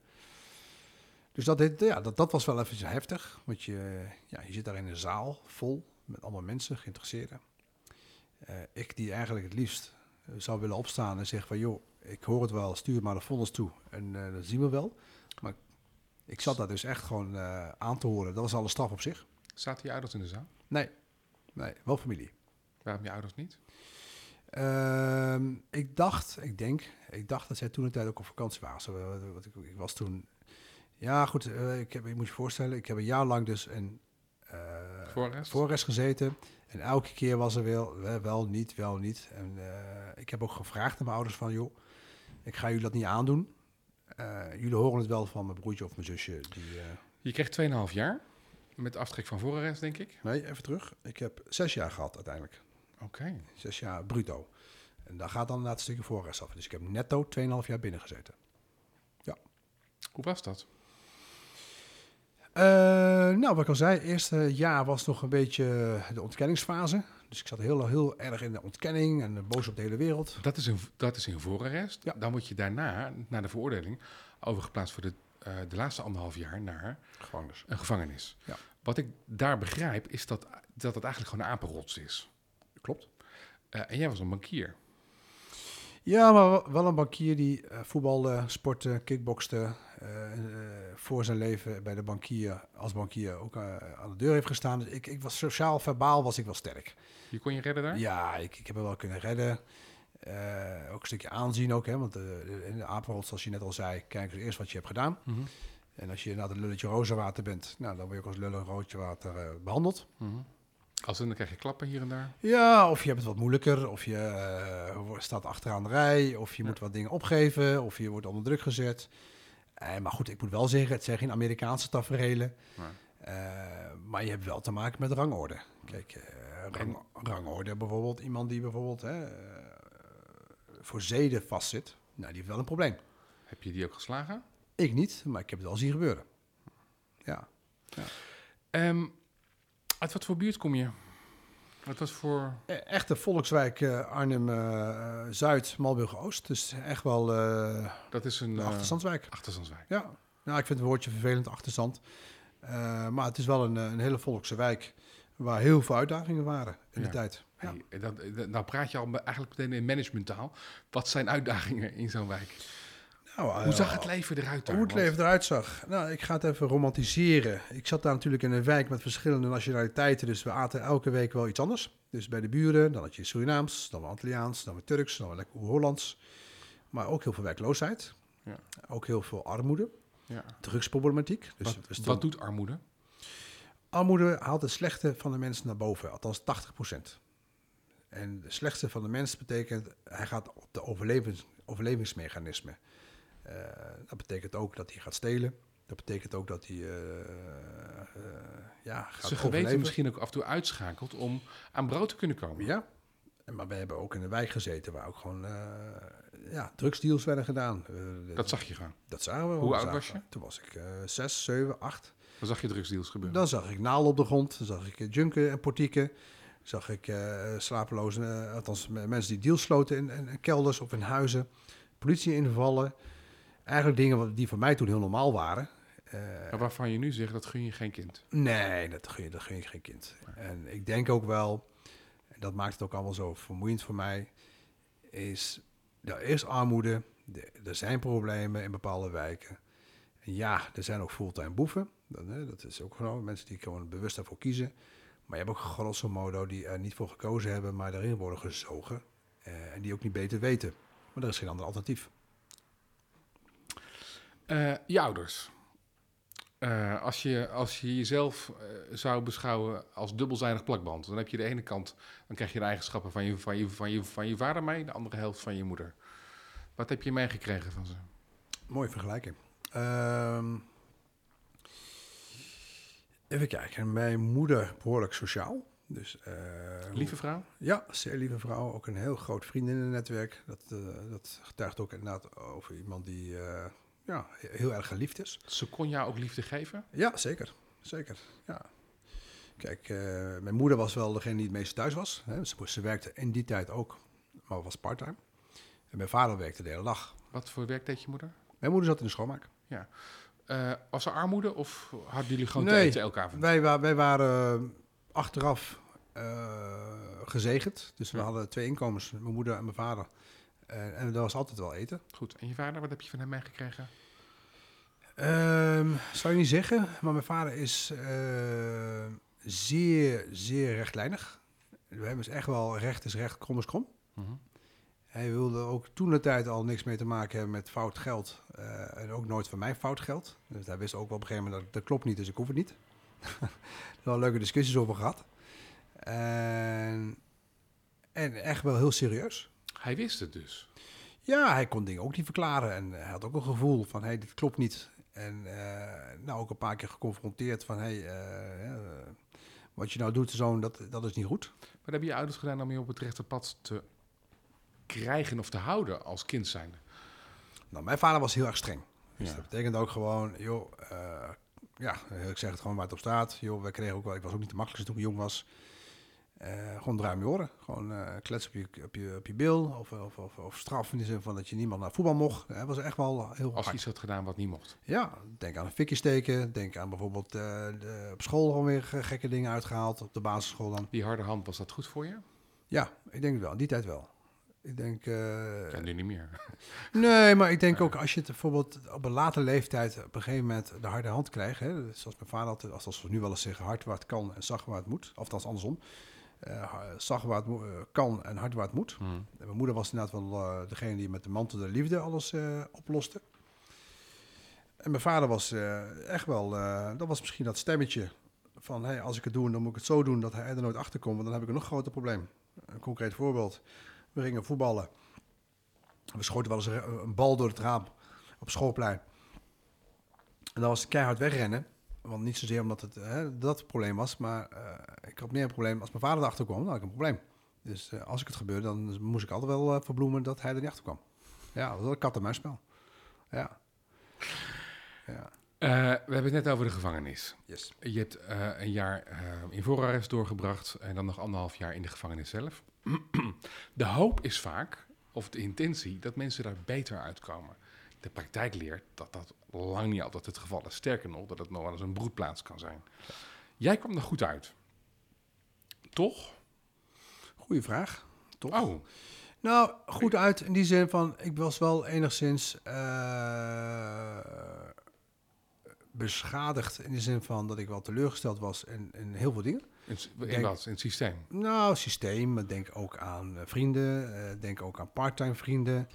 Dus dat, ja, dat, dat was wel even heftig. Want je, ja, je zit daar in een zaal vol met allemaal mensen, geïnteresseerden. Ik die eigenlijk het liefst zou willen opstaan en zeggen van... joh, ik hoor het wel, stuur maar de vonnis toe en eh dat zien we wel. Maar ik zat daar dus echt gewoon aan te horen. Dat was al een straf op zich. Zaten je ouders in de zaal? Nee, nee, wel familie. Waarom je ouders niet? Ehm, ik dacht, ik denk, ik dacht dat zij toen de tijd ook op vakantie waren. Zo, wat ik, ik was toen, ja goed, eh, ik, heb, ik moet je voorstellen, ik heb een jaar lang dus een eh, Voorrest? voorrest gezeten. En elke keer was er wel, wel, niet, wel niet. En eh, ik heb ook gevraagd aan mijn ouders van, joh, ik ga jullie dat niet aandoen. Jullie horen het wel van mijn broertje of mijn zusje. Die, Je kreeg 2,5 jaar. Met aftrek van voorarrest, denk ik. nee, even terug. Ik heb zes jaar gehad uiteindelijk. Oké. Zes jaar bruto. En daar gaat dan inderdaad een stukje voorrest af. Dus ik heb netto 2,5 jaar binnen gezeten. Hoe was dat? Eh, nou, wat ik al zei, het eerste jaar was nog een beetje de ontkenningsfase. Dus ik zat heel, heel erg in de ontkenning en boos op de hele wereld. Dat is in, dat is in voorarrest. Ja. Dan word je daarna, na de veroordeling, overgeplaatst voor de, eh, de laatste anderhalf jaar naar Gevangenis. een gevangenis. Ja. Wat ik daar begrijp, is dat, dat het eigenlijk gewoon een apenrots is. Klopt. Eh, en jij was een bankier. Ja, maar wel een bankier die eh, voetbalde, sportte, kickbokste. eh, voor zijn leven bij de bankier, als bankier, ook aan de deur heeft gestaan. Dus ik, ik was sociaal, verbaal was ik wel sterk. Je kon je redden daar? Ja, ik, ik heb hem wel kunnen redden. Ook een stukje aanzien ook, hè. Want in de apenrots, zoals je net al zei, kijk eens eerst wat je hebt gedaan. Mhm. En als je na het lulletje rozenwater bent, nou, dan word je ook als lullen roodje water eh, behandeld. Mhm. Als in, dan krijg je klappen hier en daar. Ja, of je hebt het wat moeilijker, of je eh, staat achteraan de rij, of je Ja. moet wat dingen opgeven, of je wordt onder druk gezet. Eh, maar goed, ik moet wel zeggen, het zijn geen Amerikaanse tafereelen. Maar, Eh, maar je hebt wel te maken met rangorde. Kijk, rang, rangorde bijvoorbeeld, iemand die bijvoorbeeld hè, voor zeden vastzit, nou, die heeft wel een probleem. heb je die ook geslagen? Ik niet, maar ik heb het wel zien gebeuren. Ja. Ehm, uit wat voor buurt kom je? Wat voor... E- Echte volkswijk eh, Arnhem-Zuid, Malburg-Oost. Dus echt wel eh Dat is een... eh, achterstandswijk. achterstandswijk. Ja, nou, ik vind het woordje vervelend, achterstand. Eh, maar het is wel een, eh, een hele volkse wijk waar heel veel uitdagingen waren in Ja. de tijd. Ja. Hey, dan, dan- nou praat je al eigenlijk meteen in managementtaal. Wat zijn uitdagingen in zo'n wijk? Nou, Hoe eh, zag het leven eruit daar? Hoe het leven eruit zag. Nou, ik ga het even romantiseren. Ik zat daar natuurlijk in een wijk met verschillende nationaliteiten. Dus we aten elke week wel iets anders. Dus bij de buren, dan had je Surinaams, dan weer Antilliaans, dan weer Turks, dan weer lekker Hollands. Maar ook heel veel werkloosheid. Ja. Ook heel veel armoede. Ja. Drugsproblematiek. Dus wat, we stonden- wat doet armoede? Armoede haalt het slechte van de mensen naar boven, althans 80%. En het slechtste van de mens betekent, hij gaat op de overlevings, overlevingsmechanismen. Eh, dat betekent ook dat hij gaat stelen. Dat betekent ook dat hij eh, eh, ja, gaat Zijn geweten misschien ook af en toe uitschakelt om aan brood te kunnen komen. Ja, En maar we hebben ook in een wijk gezeten waar ook gewoon ja, drugsdeals werden gedaan. Dat zag je gewoon. dat zagen we. Hoe oud was je? Toen was ik zes, zeven, acht. Dan zag je drugsdeals gebeuren. Dan zag ik naalden op de grond, dan zag ik junken en portieken. Zag ik eh slapeloze, althans me- mensen die deals sloten in, in- in kelders of in huizen. Politie invallen. Eigenlijk dingen die voor mij toen heel normaal waren. Eh, Maar waarvan je nu zegt, dat gun je geen kind. nee, dat gun, je, dat gun je geen kind. En ik denk ook wel, en dat maakt het ook allemaal zo vermoeiend voor mij, is, er is armoede, de- er zijn problemen in bepaalde wijken. En ja, er zijn ook fulltime boeven, dat, hè, dat is ook gewoon mensen die gewoon bewust daarvoor kiezen. Maar je hebt ook grosso modo die er niet voor gekozen hebben, maar daarin worden gezogen. eh, en die ook niet beter weten. Maar er is geen ander alternatief. Eh, je ouders. Eh, als, je, als je jezelf eh, zou beschouwen als dubbelzijdig plakband, dan heb je de ene kant, dan krijg je de eigenschappen van je, van je, van je, van je vader mee, de andere helft van je moeder. Wat heb je meegekregen van ze? Mooie vergelijking. Ehm, even kijken. Mijn moeder behoorlijk sociaal. Dus, Lieve vrouw? Ja, zeer lieve vrouw. Ook een heel groot vriendinnennetwerk. Dat, eh, dat getuigt ook inderdaad over iemand die ja, heel erg geliefd is. Ze kon jou ook liefde geven? Ja, zeker. Zeker, ja. Kijk, eh, mijn moeder was wel degene die het meest thuis was. Hè. Ze, ze werkte in die tijd ook, maar was parttime. En mijn vader werkte de hele dag. Wat voor werk deed je moeder? Mijn moeder zat in de schoonmaak. Eh, was er armoede of hadden jullie gewoon Nee, te eten avond? Wij, wa- wij waren achteraf eh, gezegend. Dus we Ja. hadden twee inkomens, mijn moeder en mijn vader. En, en er was altijd wel eten. Goed. En je vader, wat heb je van hem meegekregen? Ehm zou je niet zeggen, maar mijn vader is eh, zeer, zeer rechtlijnig. We hebben dus echt wel recht is recht, krom is krom. Mhm. Hij wilde ook toen de tijd al niks mee te maken hebben met fout geld. eh, en ook nooit van mij fout geld. Dus hij wist ook wel op een gegeven moment dat dat klopt niet, dus ik hoef het niet. [laughs] er wel leuke discussies over gehad. En echt wel heel serieus. Hij wist het dus. Ja, hij kon dingen ook niet verklaren. En hij had ook een gevoel van, hé, hey, dit klopt niet. En eh, nou ook een paar keer geconfronteerd van, hé, hey, eh, eh, wat je nou doet, zoon, dat, dat is niet goed. Wat hebben je ouders gedaan om je op het rechte pad te krijgen of te houden als kind zijnde? Nou, mijn vader was heel erg streng. Dus Ja. dat betekent ook gewoon, joh, eh, ja, ik zeg het gewoon waar het op staat. Joh, wij kregen ook wel, ik was ook niet de makkelijkste toen ik jong was. Eh, gewoon draai je oren. Gewoon eh klets op je, op je, op je bil. Of, of, of, of straf in de zin van dat je niemand naar voetbal mocht. Dat was echt wel heel Als je hard. iets had gedaan wat niet mocht. Ja, denk aan een fikje steken. Denk aan bijvoorbeeld eh, de, op school gewoon weer ge- gekke dingen uitgehaald. Op de basisschool dan. Die harde hand, was dat goed voor je? Ja, ik denk het wel. In die tijd wel. Ik denk... eh, Ja, nu niet meer. [laughs] Nee, maar ik denk ook als je het bijvoorbeeld op een late leeftijd op een gegeven moment de harde hand krijgt. Hè, zoals mijn vader altijd, als als we nu wel eens zeggen, hard waar het kan en zacht waar het moet. Of althans andersom. Ha- zacht waar het eh, kan en hard waar het moet. En mijn moeder was inderdaad wel eh, degene die met de mantel der liefde alles oploste. En mijn vader was echt wel, dat was misschien dat stemmetje van hey, als ik het doe, dan moet ik het zo doen dat hij er nooit achter komt. Want dan heb ik een nog groter probleem. Een concreet voorbeeld. We gingen voetballen. We schoten wel eens een een bal door het raam op schoolplein. En dan was het keihard wegrennen. Want niet zozeer omdat het hè, dat het probleem was, maar eh, ik had meer een probleem. Als mijn vader erachter kwam, dan had ik een probleem. Dus eh, als ik het gebeurde, dan moest ik altijd wel eh, verbloemen dat hij er niet achter kwam. Ja, dat was een kat en muisspel. Ja. Ja, we hebben het net over de gevangenis. yes. Je hebt een jaar in voorarrest doorgebracht en dan nog anderhalf jaar in de gevangenis zelf. [clears throat] De hoop is vaak, of de intentie, dat mensen daar beter uitkomen. De praktijk leert dat dat lang niet altijd het geval is. Sterker nog, dat het nog wel eens een broedplaats kan zijn. Jij kwam er goed uit. Toch? Goeie vraag. Toch? Oh, Nou, goed uit in die zin van, ik was wel enigszins eh, beschadigd in de zin van dat ik wel teleurgesteld was in, in heel veel dingen. in, in Denk- wat? In het systeem? Nou, systeem, maar denk ook aan eh, vrienden, eh, denk ook aan parttime vrienden.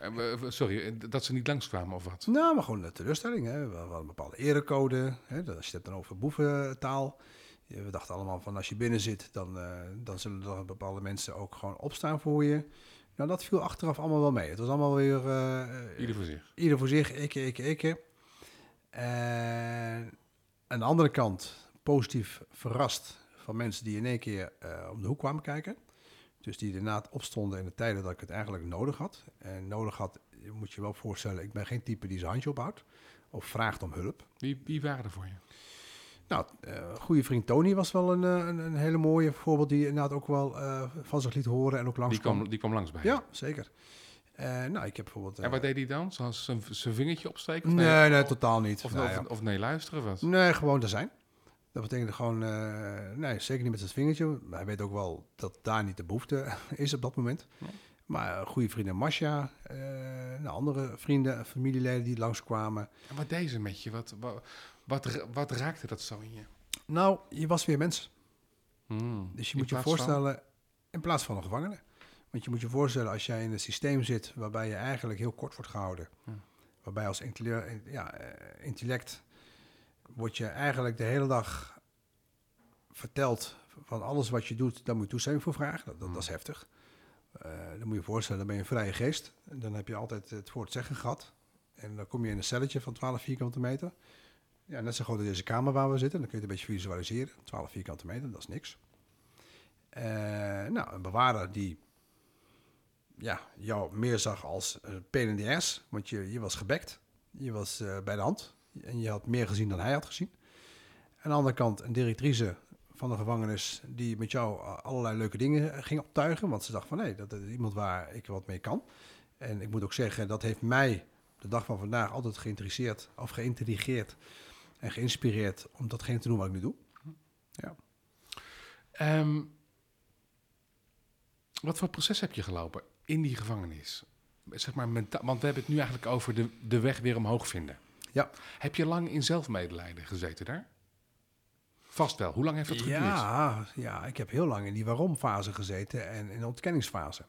Eh, sorry, eh, dat ze niet langskwamen of wat? Nou, maar gewoon de teleurstelling. Hè. We hadden een bepaalde erecode. Hè. Dat- Als je het dan over boeventaal. Ja, We dachten allemaal van als je binnen zit, dan, eh, dan zullen er bepaalde mensen ook gewoon opstaan voor je. Nou, dat viel achteraf allemaal wel mee. Het was allemaal weer eh, Ieder voor zich. ieder voor zich, ikke, ikke, ikke. En aan de andere kant positief verrast van mensen die in één keer eh, om de hoek kwamen kijken. Dus die inderdaad opstonden in de tijden dat ik het eigenlijk nodig had. En nodig had, je moet je wel voorstellen, ik ben geen type die zijn handje ophoudt of vraagt om hulp. Wie, wie waren er voor je? Nou, eh goede vriend Tony was wel een, eh, een, een hele mooie voorbeeld die inderdaad ook wel eh, van zich liet horen en ook langs Die kwam, die kwam langs bij je. Ja, zeker. Eh, nou, ik heb bijvoorbeeld... En wat deed hij dan? Zoals zijn, vingertje opsteken? Of nee, nee, totaal niet. Of, Nou of, ja. of nee luisteren was? Nee, gewoon er zijn. Dat betekent gewoon, eh, nee, zeker niet met het vingertje. Hij weet ook wel dat daar niet de behoefte [laughs] is op dat moment. Maar eh, goede vrienden Masha, eh nou, andere vrienden en familieleden die langskwamen. En wat deed ze met je? Wat, wat, wat, ra- wat raakte dat zo in je? Nou, je was weer mens. Hmm. Dus je moet je van- voorstellen, in plaats van een gevangene. Want je moet je voorstellen, als jij in een systeem zit waarbij je eigenlijk heel kort wordt gehouden. Ja. Waarbij als intelle- ja, intellect word je eigenlijk de hele dag verteld van alles wat je doet, daar moet je toestemming voor vragen. Dat, dat, dat is heftig. Eh, dan moet je je voorstellen, dan ben je een vrije geest. En dan heb je altijd het voor het zeggen gehad. En dan kom je in een celletje van 12 vierkante meter. Ja, net zo groot als deze kamer waar we zitten. Dan kun je het een beetje visualiseren. 12 vierkante meter, dat is niks. Eh, nou, een bewaarder die ja, jou meer zag als een ass. Want je, je was gebekt. Je was eh, bij de hand. En je had meer gezien dan hij had gezien. Aan de andere kant een directrice van de gevangenis... die met jou allerlei leuke dingen ging optuigen. Want ze dacht van, nee, dat is iemand waar ik wat mee kan. En ik moet ook zeggen, dat heeft mij de dag van vandaag altijd geïnteresseerd... of geïntrigeerd en geïnspireerd om datgene te doen wat ik nu doe. Ehm, wat voor proces heb je gelopen in die gevangenis? zeg maar, menta- want we hebben het nu eigenlijk over de, de weg weer omhoog vinden. Ja. Heb je lang in zelfmedelijden gezeten daar? Vast wel. Hoe lang heeft dat geduurd? Ja, ja, ik heb heel lang in die waarom-fase gezeten en in de ontkenningsfase.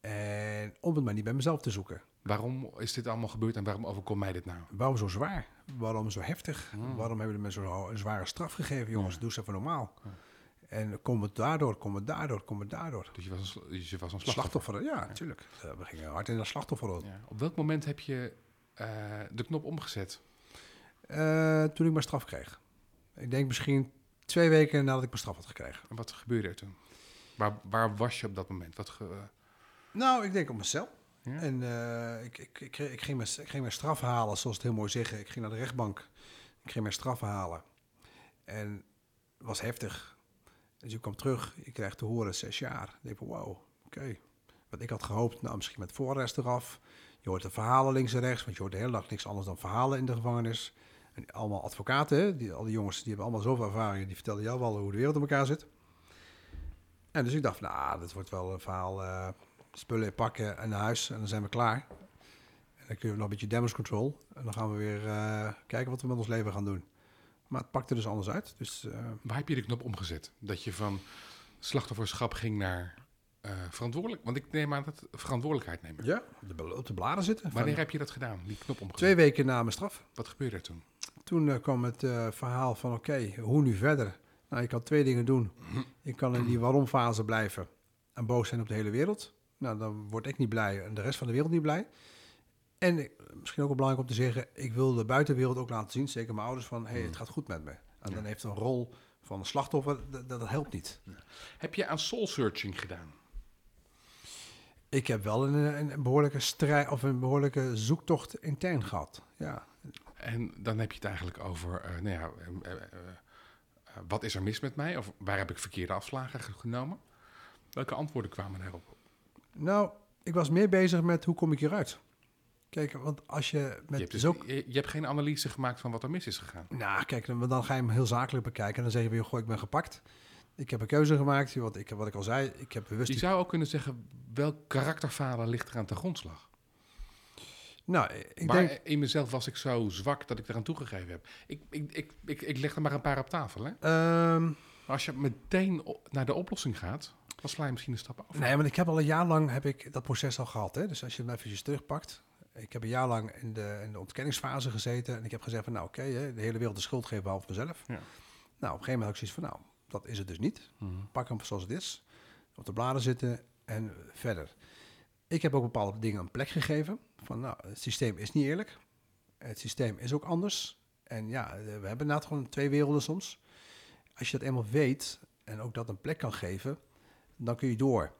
En om het maar niet bij mezelf te zoeken. Waarom is dit allemaal gebeurd en waarom overkomt mij dit nou? Waarom zo zwaar? Waarom zo heftig? Hmm. Waarom hebben we me zo'n zware straf gegeven, jongens? Ja. Doe eens even normaal. Ja. En kom het daardoor, kom het daardoor, kom het daardoor. Dus je was een, je was een slachtoffer. Slachtoffer, ja, natuurlijk. Eh, We gingen hard in de slachtofferrol. Ja. Op welk moment heb je eh, de knop omgezet? Eh, toen ik mijn straf kreeg. Ik denk misschien twee weken nadat ik mijn straf had gekregen. En wat gebeurde er toen? Waar, waar was je op dat moment? Wat ge- Nou, ik denk op mijn cel. Ja? En eh, ik, ik, ik, ik, ging mijn, ik ging mijn straf halen, zoals het heel mooi zeggen. Ik ging naar de rechtbank. Ik ging mijn straf halen. En het was heftig. Dus ik kwam terug. Ik kreeg te horen zes jaar. Ik van, wauw, oké. Want ik had gehoopt, nou, misschien met voorarrest eraf. Je hoort de verhalen links en rechts. Want je hoort de hele dag niks anders dan verhalen in de gevangenis. En allemaal advocaten? Die, al die jongens, die hebben allemaal zoveel ervaring. Die vertellen jou wel hoe de wereld in elkaar zit. En dus ik dacht, nou, dat wordt wel een verhaal... eh, spullen pakken en naar huis en dan zijn we klaar. En dan kunnen we nog een beetje damage control. En dan gaan we weer eh, kijken wat we met ons leven gaan doen. Maar het pakte dus anders uit. Dus eh, Waar heb je de knop omgezet? Dat je van slachtofferschap ging naar eh, verantwoordelijk... Want ik neem aan dat verantwoordelijkheid nemen. ja, op de, bladen zitten. Wanneer Van heb je dat gedaan? Die knop omgezet? twee weken na mijn straf. Wat gebeurde er toen? Toen eh, kwam het eh, verhaal van oké, hoe nu verder? Nou, je kan twee dingen doen. Je kan in die waarom-fase blijven en boos zijn op de hele wereld. Nou, dan word ik niet blij en de rest van de wereld niet blij. En misschien ook wel belangrijk om te zeggen, ik wil de buitenwereld ook laten zien, zeker mijn ouders, van hé, hey, het gaat goed met me. En dan heeft een rol van een slachtoffer, dat, dat helpt niet. Heb je aan soul searching gedaan? Ik heb wel een, een, behoorlijke strijd of een behoorlijke zoektocht intern gehad. Ja, En dan heb je het eigenlijk over, eh, nou ja, eh, eh, wat is er mis met mij? Of waar heb ik verkeerde afslagen ge- genomen? Welke antwoorden kwamen daarop? nou, ik was meer bezig met hoe kom ik hieruit. Kijk, want als je Je met hebt, dus, je, je hebt geen analyse gemaakt van wat er mis is gegaan. Nou, kijk, dan, dan ga je hem heel zakelijk bekijken. En dan zeg je weer, goh, ik ben gepakt. Ik heb een keuze gemaakt. Wat ik, wat ik al zei, ik heb bewust... Je zou ook kunnen zeggen, welk karakterfalen ligt er aan ten grondslag? Nou, ik Waar denk... in mezelf was ik zo zwak dat ik eraan toegegeven heb. Ik, ik, ik, ik, ik leg er maar een paar op tafel. Hè? ehm, Maar als je meteen naar de oplossing gaat, dan sla je misschien een stap over. nee, want ik heb al een jaar lang heb ik dat proces al gehad. Hè? Dus als je hem eventjes terugpakt. Ik heb een jaar lang in de, in de ontkenningsfase gezeten. En ik heb gezegd van, nou oké, de hele wereld de schuld geven behalve mezelf. Ja. Nou, op een gegeven moment had ik zoiets van, nou, dat is het dus niet. Mhm. Pak hem zoals het is. Op de bladen zitten en verder. Ik heb ook bepaalde dingen een plek gegeven. Van nou, het systeem is niet eerlijk. Het systeem is ook anders. En ja, we hebben inderdaad gewoon twee werelden soms. Als je dat eenmaal weet en ook dat een plek kan geven, dan kun je door.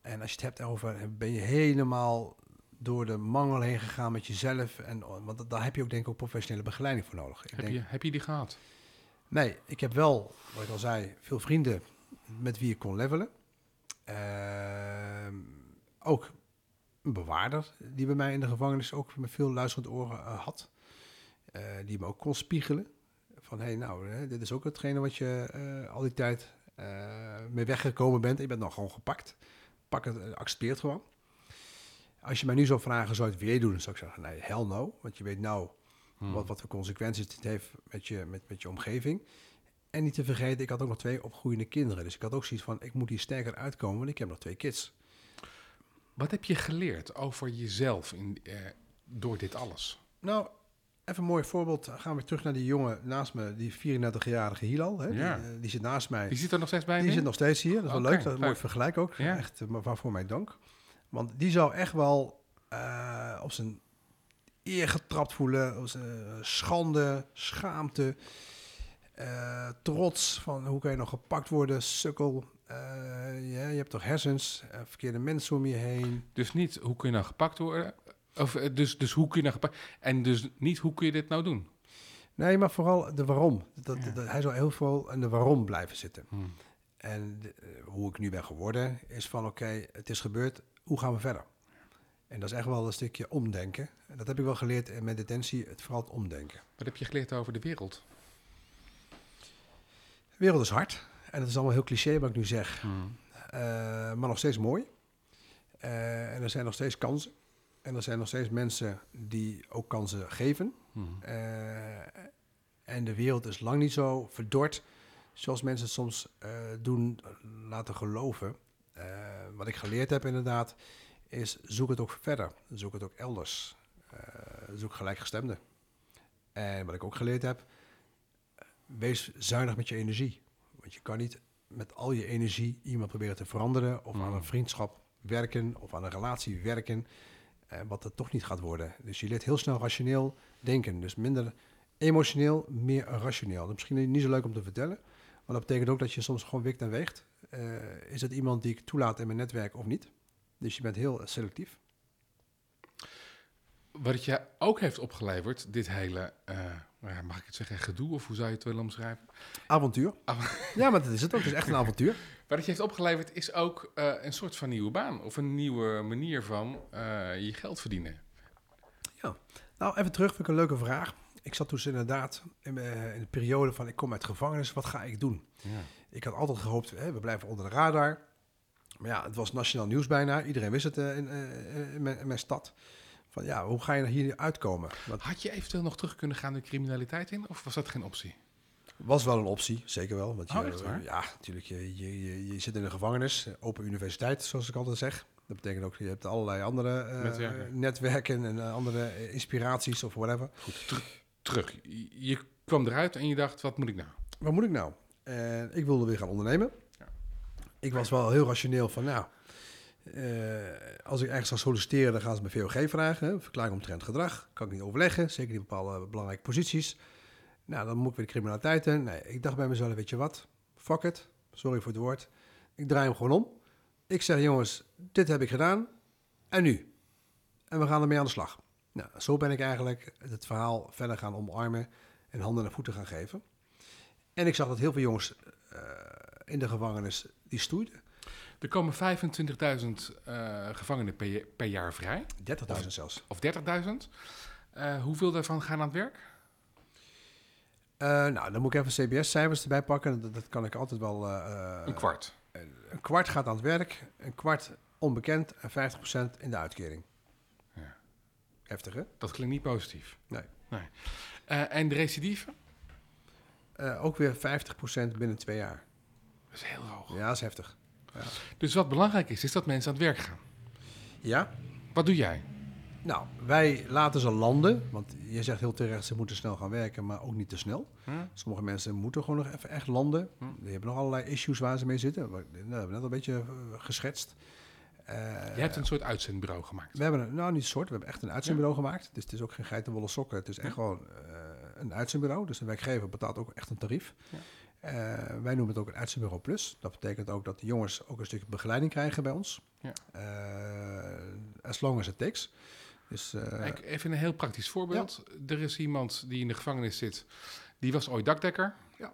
En als je het hebt over, ben je helemaal door de mangel heen gegaan met jezelf. En, want daar heb je ook denk ik ook professionele begeleiding voor nodig. Ik Heb, denk, je, heb je die gehad? Nee, ik heb wel, wat ik al zei, veel vrienden met wie ik kon levelen. Ehm, ook een bewaarder die bij mij in de gevangenis ook met veel luisterend oren eh, had. Eh, die me ook kon spiegelen. Van, hey, nou, hè, dit is ook hetgene wat je eh, al die tijd mee weggekomen bent. Je bent nog gewoon gepakt. Pak het, accepteer het gewoon. Als je mij nu zou vragen, zou je het weer doen? Dan zou ik zeggen, nee, hell no. Want je weet nou Hmm. wat, wat voor consequenties dit heeft met je, met, met je omgeving. En niet te vergeten, ik had ook nog twee opgroeiende kinderen. Dus ik had ook zoiets van, ik moet hier sterker uitkomen, want ik heb nog twee kids. Wat heb je geleerd over jezelf in, eh, door dit alles? Nou, even een mooi voorbeeld. Gaan we terug naar die jongen naast me, die 34-jarige Hilal. Hè? Ja. Die, eh, die zit naast mij. Die zit er nog steeds bij Die zit nog steeds hier. Dat is wel leuk. Dat is een mooi vergelijk ook. Ja. Echt, eh, maar waarvoor mij dank. Want die zou echt wel eh, op zijn eer getrapt voelen. Eh, schande, schaamte, eh, trots. Van hoe kan je nog gepakt worden, sukkel. Eh, ja, je hebt toch hersens, verkeerde mensen om je heen. Dus niet hoe kun je nou gepakt worden? Of, dus, dus hoe kun je nou gepakt... En dus niet hoe kun je dit nou doen? Nee, maar vooral de waarom. Dat, Ja. dat- hij zou heel veel in de waarom blijven zitten. Hmm. En de- hoe ik nu ben geworden is van oké, het is gebeurd, hoe gaan we verder? En dat is echt wel een stukje omdenken. En dat heb ik wel geleerd mijn detentie, het vooral het omdenken. Wat heb je geleerd over de wereld? De wereld is hard. En dat is allemaal heel cliché wat ik nu zeg. Hmm. Eh, maar nog steeds mooi. Eh, en er zijn nog steeds kansen. En er zijn nog steeds mensen die ook kansen geven. Mhm. Eh, en de wereld is lang niet zo verdord zoals mensen het soms doen laten geloven. Wat ik geleerd heb inderdaad, is zoek het ook verder. Zoek het ook elders. Eh, zoek gelijkgestemden. En wat ik ook geleerd heb, wees zuinig met je energie. Want je kan niet met al je energie iemand proberen te veranderen... of aan Mm. een vriendschap werken of aan een relatie werken... eh, wat het toch niet gaat worden. Dus je leert heel snel rationeel denken. Dus minder emotioneel, meer rationeel. Dat is misschien niet zo leuk om te vertellen... maar dat betekent ook dat je soms gewoon wikt en weegt. Eh, is het iemand die ik toelaat in mijn netwerk of niet? Dus je bent heel selectief. Wat je ook heeft opgeleverd, dit hele, eh, nou ja, mag ik het zeggen, gedoe, of hoe zou je het willen omschrijven? Avontuur. Av- Ja, maar dat is het ook. Het is echt een avontuur. [laughs] Wat het je heeft opgeleverd is ook eh, een soort van nieuwe baan, of een nieuwe manier van eh, je geld verdienen. Nou, even terug, vind ik een leuke vraag. Ik zat dus inderdaad in, in de periode van ik kom uit gevangenis, wat ga ik doen? Ja. Ik had altijd gehoopt, hè, we blijven onder de radar. Maar ja, het was nationaal nieuws bijna. Iedereen wist het eh, in, eh, in, mijn, in mijn stad. Van ja, hoe ga je hier uitkomen? Dat Had je eventueel nog terug kunnen gaan de criminaliteit in, of was dat geen optie? was wel een optie, zeker wel. Want je, Oh, echt waar? Ja, natuurlijk. Je, je, je, zit in de gevangenis, eh, open universiteit, zoals ik altijd zeg. Dat betekent ook, je hebt allerlei andere eh, Netwerken. netwerken en eh, andere eh, inspiraties of whatever. Goed, ter- terug. Je, je kwam eruit en je dacht, wat moet ik nou? Wat moet ik nou? En ik wilde weer gaan ondernemen. Ik was wel heel rationeel van, nou, eh, als ik ergens ga solliciteren, dan gaan ze me VOG vragen. Hè, verklaring omtrent gedrag. Kan ik niet overleggen, zeker niet bepaalde belangrijke posities. Nou, dan moet ik weer de criminaliteit in. Nee, ik dacht bij mezelf, weet je wat? Fuck it. Sorry voor het woord. Ik draai hem gewoon om. Ik zeg, jongens, dit heb ik gedaan. En nu? En we gaan ermee aan de slag. Nou, zo ben ik eigenlijk het verhaal verder gaan omarmen en handen en voeten gaan geven. En ik zag dat heel veel jongens eh, in de gevangenis die stoeiden. Er komen 25.000 eh, gevangenen per, jaar vrij, 30.000 zelfs. of 30.000. Eh, hoeveel daarvan gaan aan het werk? Eh, nou, dan moet ik even CBS-cijfers erbij pakken. Dat, dat kan ik altijd wel. Een kwart. Een kwart gaat aan het werk, een kwart onbekend en 50% in de uitkering. Ja. Heftig, hè? Dat klinkt niet positief. Nee. nee. En de recidive? Eh, ook weer 50% binnen twee jaar. Dat is heel hoog. Ja, dat is heftig. Dus wat belangrijk is, is dat mensen aan het werk gaan. Ja, Wat doe jij? nou, wij laten ze landen. Want je zegt heel terecht, ze moeten snel gaan werken, maar ook niet te snel. Hm? Sommige mensen moeten gewoon nog even echt landen. Hm. Die hebben nog allerlei issues waar ze mee zitten. We nou, we hebben net een beetje eh, geschetst. Eh, Je hebt een soort uitzendbureau gemaakt. We hebben een, nou niet een soort, we hebben echt een uitzendbureau gemaakt. Dus het is ook geen geitenwolle sokken. Het is echt Ja. gewoon eh, een uitzendbureau. Dus de werkgever betaalt ook echt een tarief. Ja. Eh, wij noemen het ook een uitzendbureau plus. Dat betekent ook dat de jongens ook een stukje begeleiding krijgen bij ons. Ja. Eh, as long as it takes. Dus eh, even een heel praktisch voorbeeld. Er is iemand die in de gevangenis zit, die was ooit dakdekker. Ja.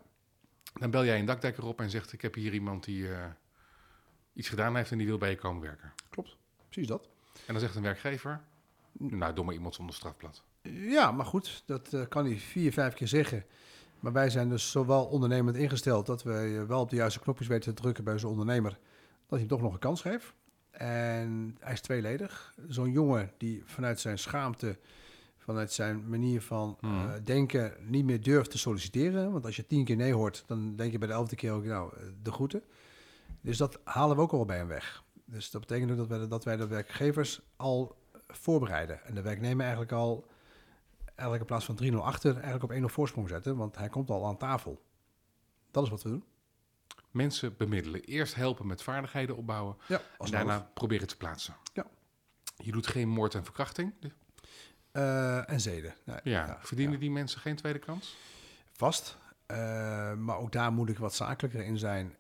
Dan bel jij een dakdekker op en zegt, ik heb hier iemand die iets gedaan heeft en die wil bij je komen werken. klopt, precies dat. En dan zegt een werkgever, nou, doe maar iemand zonder strafblad. Ja, maar goed, dat kan hij vier, vijf keer zeggen. Maar wij zijn dus zowel ondernemend ingesteld dat we wel op de juiste knopjes weten te drukken bij zo'n ondernemer, dat hij hem toch nog een kans geeft. En hij is tweeledig. Zo'n jongen die vanuit zijn schaamte, vanuit zijn manier van eh, Mhm. denken, niet meer durft te solliciteren. Want als je tien keer nee hoort, dan denk je bij de elfde keer ook, nou, eh, de groeten. Dus dat halen we ook al bij hem weg. Dus dat betekent ook dat wij, dat wij de werkgevers al voorbereiden. En de werknemer eigenlijk al, eigenlijk in plaats van 3-0 achter, eigenlijk op 1-0 voorsprong zetten. Want hij komt al aan tafel. Dat is wat we doen. Mensen bemiddelen. Eerst helpen met vaardigheden opbouwen Ja, en daarna nodig. proberen te plaatsen. Ja. Je doet geen moord en verkrachting. Eh, en zeden. Nee, Ja, verdienen ja. die mensen geen tweede kans? Vast. Eh, maar ook daar moet ik wat zakelijker in zijn.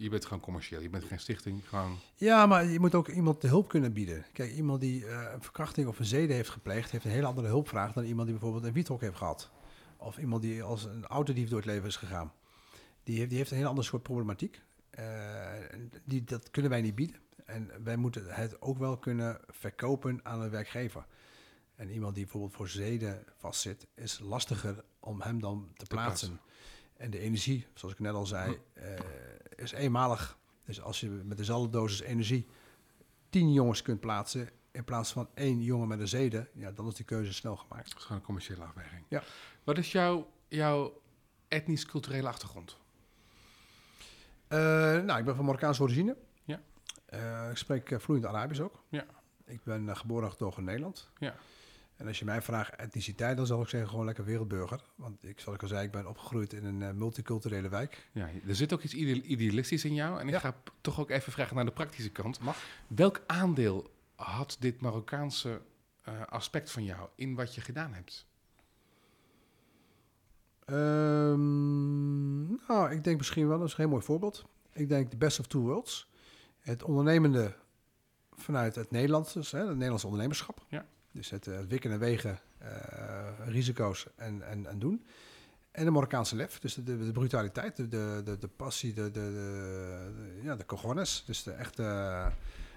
Je bent gewoon commercieel, je bent geen stichting, gewoon... ja, maar je moet ook iemand de hulp kunnen bieden. Kijk, iemand die eh, een verkrachting of een zeden heeft gepleegd, heeft een hele andere hulpvraag dan iemand die bijvoorbeeld een wiethok heeft gehad. Of iemand die als een autodief door het leven is gegaan. Die heeft, die heeft een heel ander soort problematiek. Eh, die, dat kunnen wij niet bieden. En wij moeten het ook wel kunnen verkopen aan een werkgever. En iemand die bijvoorbeeld voor zeden vastzit, is lastiger om hem dan te plaatsen. En de energie, zoals ik net al zei, eh, is eenmalig. Dus als je met dezelfde dosis energie tien jongens kunt plaatsen in plaats van één jongen met een zeden, ja, dan is die keuze snel gemaakt. Dat is gewoon een commerciële afweging. Ja. Wat is jouw, jouw etnisch-culturele achtergrond? Eh, nou, ik ben van Marokkaanse origine. Ja. Eh, ik spreek vloeiend Arabisch ook. Ja. Ik ben geboren en getogen in Nederland. Ja. En als je mij vraagt etniciteit, dan zal ik zeggen gewoon lekker wereldburger. Want ik, zoals ik al zei, ik ben opgegroeid in een eh, multiculturele wijk. Ja, er zit ook iets ide- idealistisch in jou. En ik Ja. ga toch ook even vragen naar de praktische kant. Mag. Welk aandeel had dit Marokkaanse eh, aspect van jou in wat je gedaan hebt? Ehm, nou, ik denk misschien wel, dat is een heel mooi voorbeeld. Ik denk de best of two worlds. Het ondernemende vanuit het Nederlands, dus, hè, het Nederlandse ondernemerschap. Ja. Dus het, eh, het wikken en wegen, eh, risico's en, en, en doen. En de Marokkaanse lef, dus de, de, de brutaliteit, de, de, de, passie, de, de, ja, de cojones, dus de echte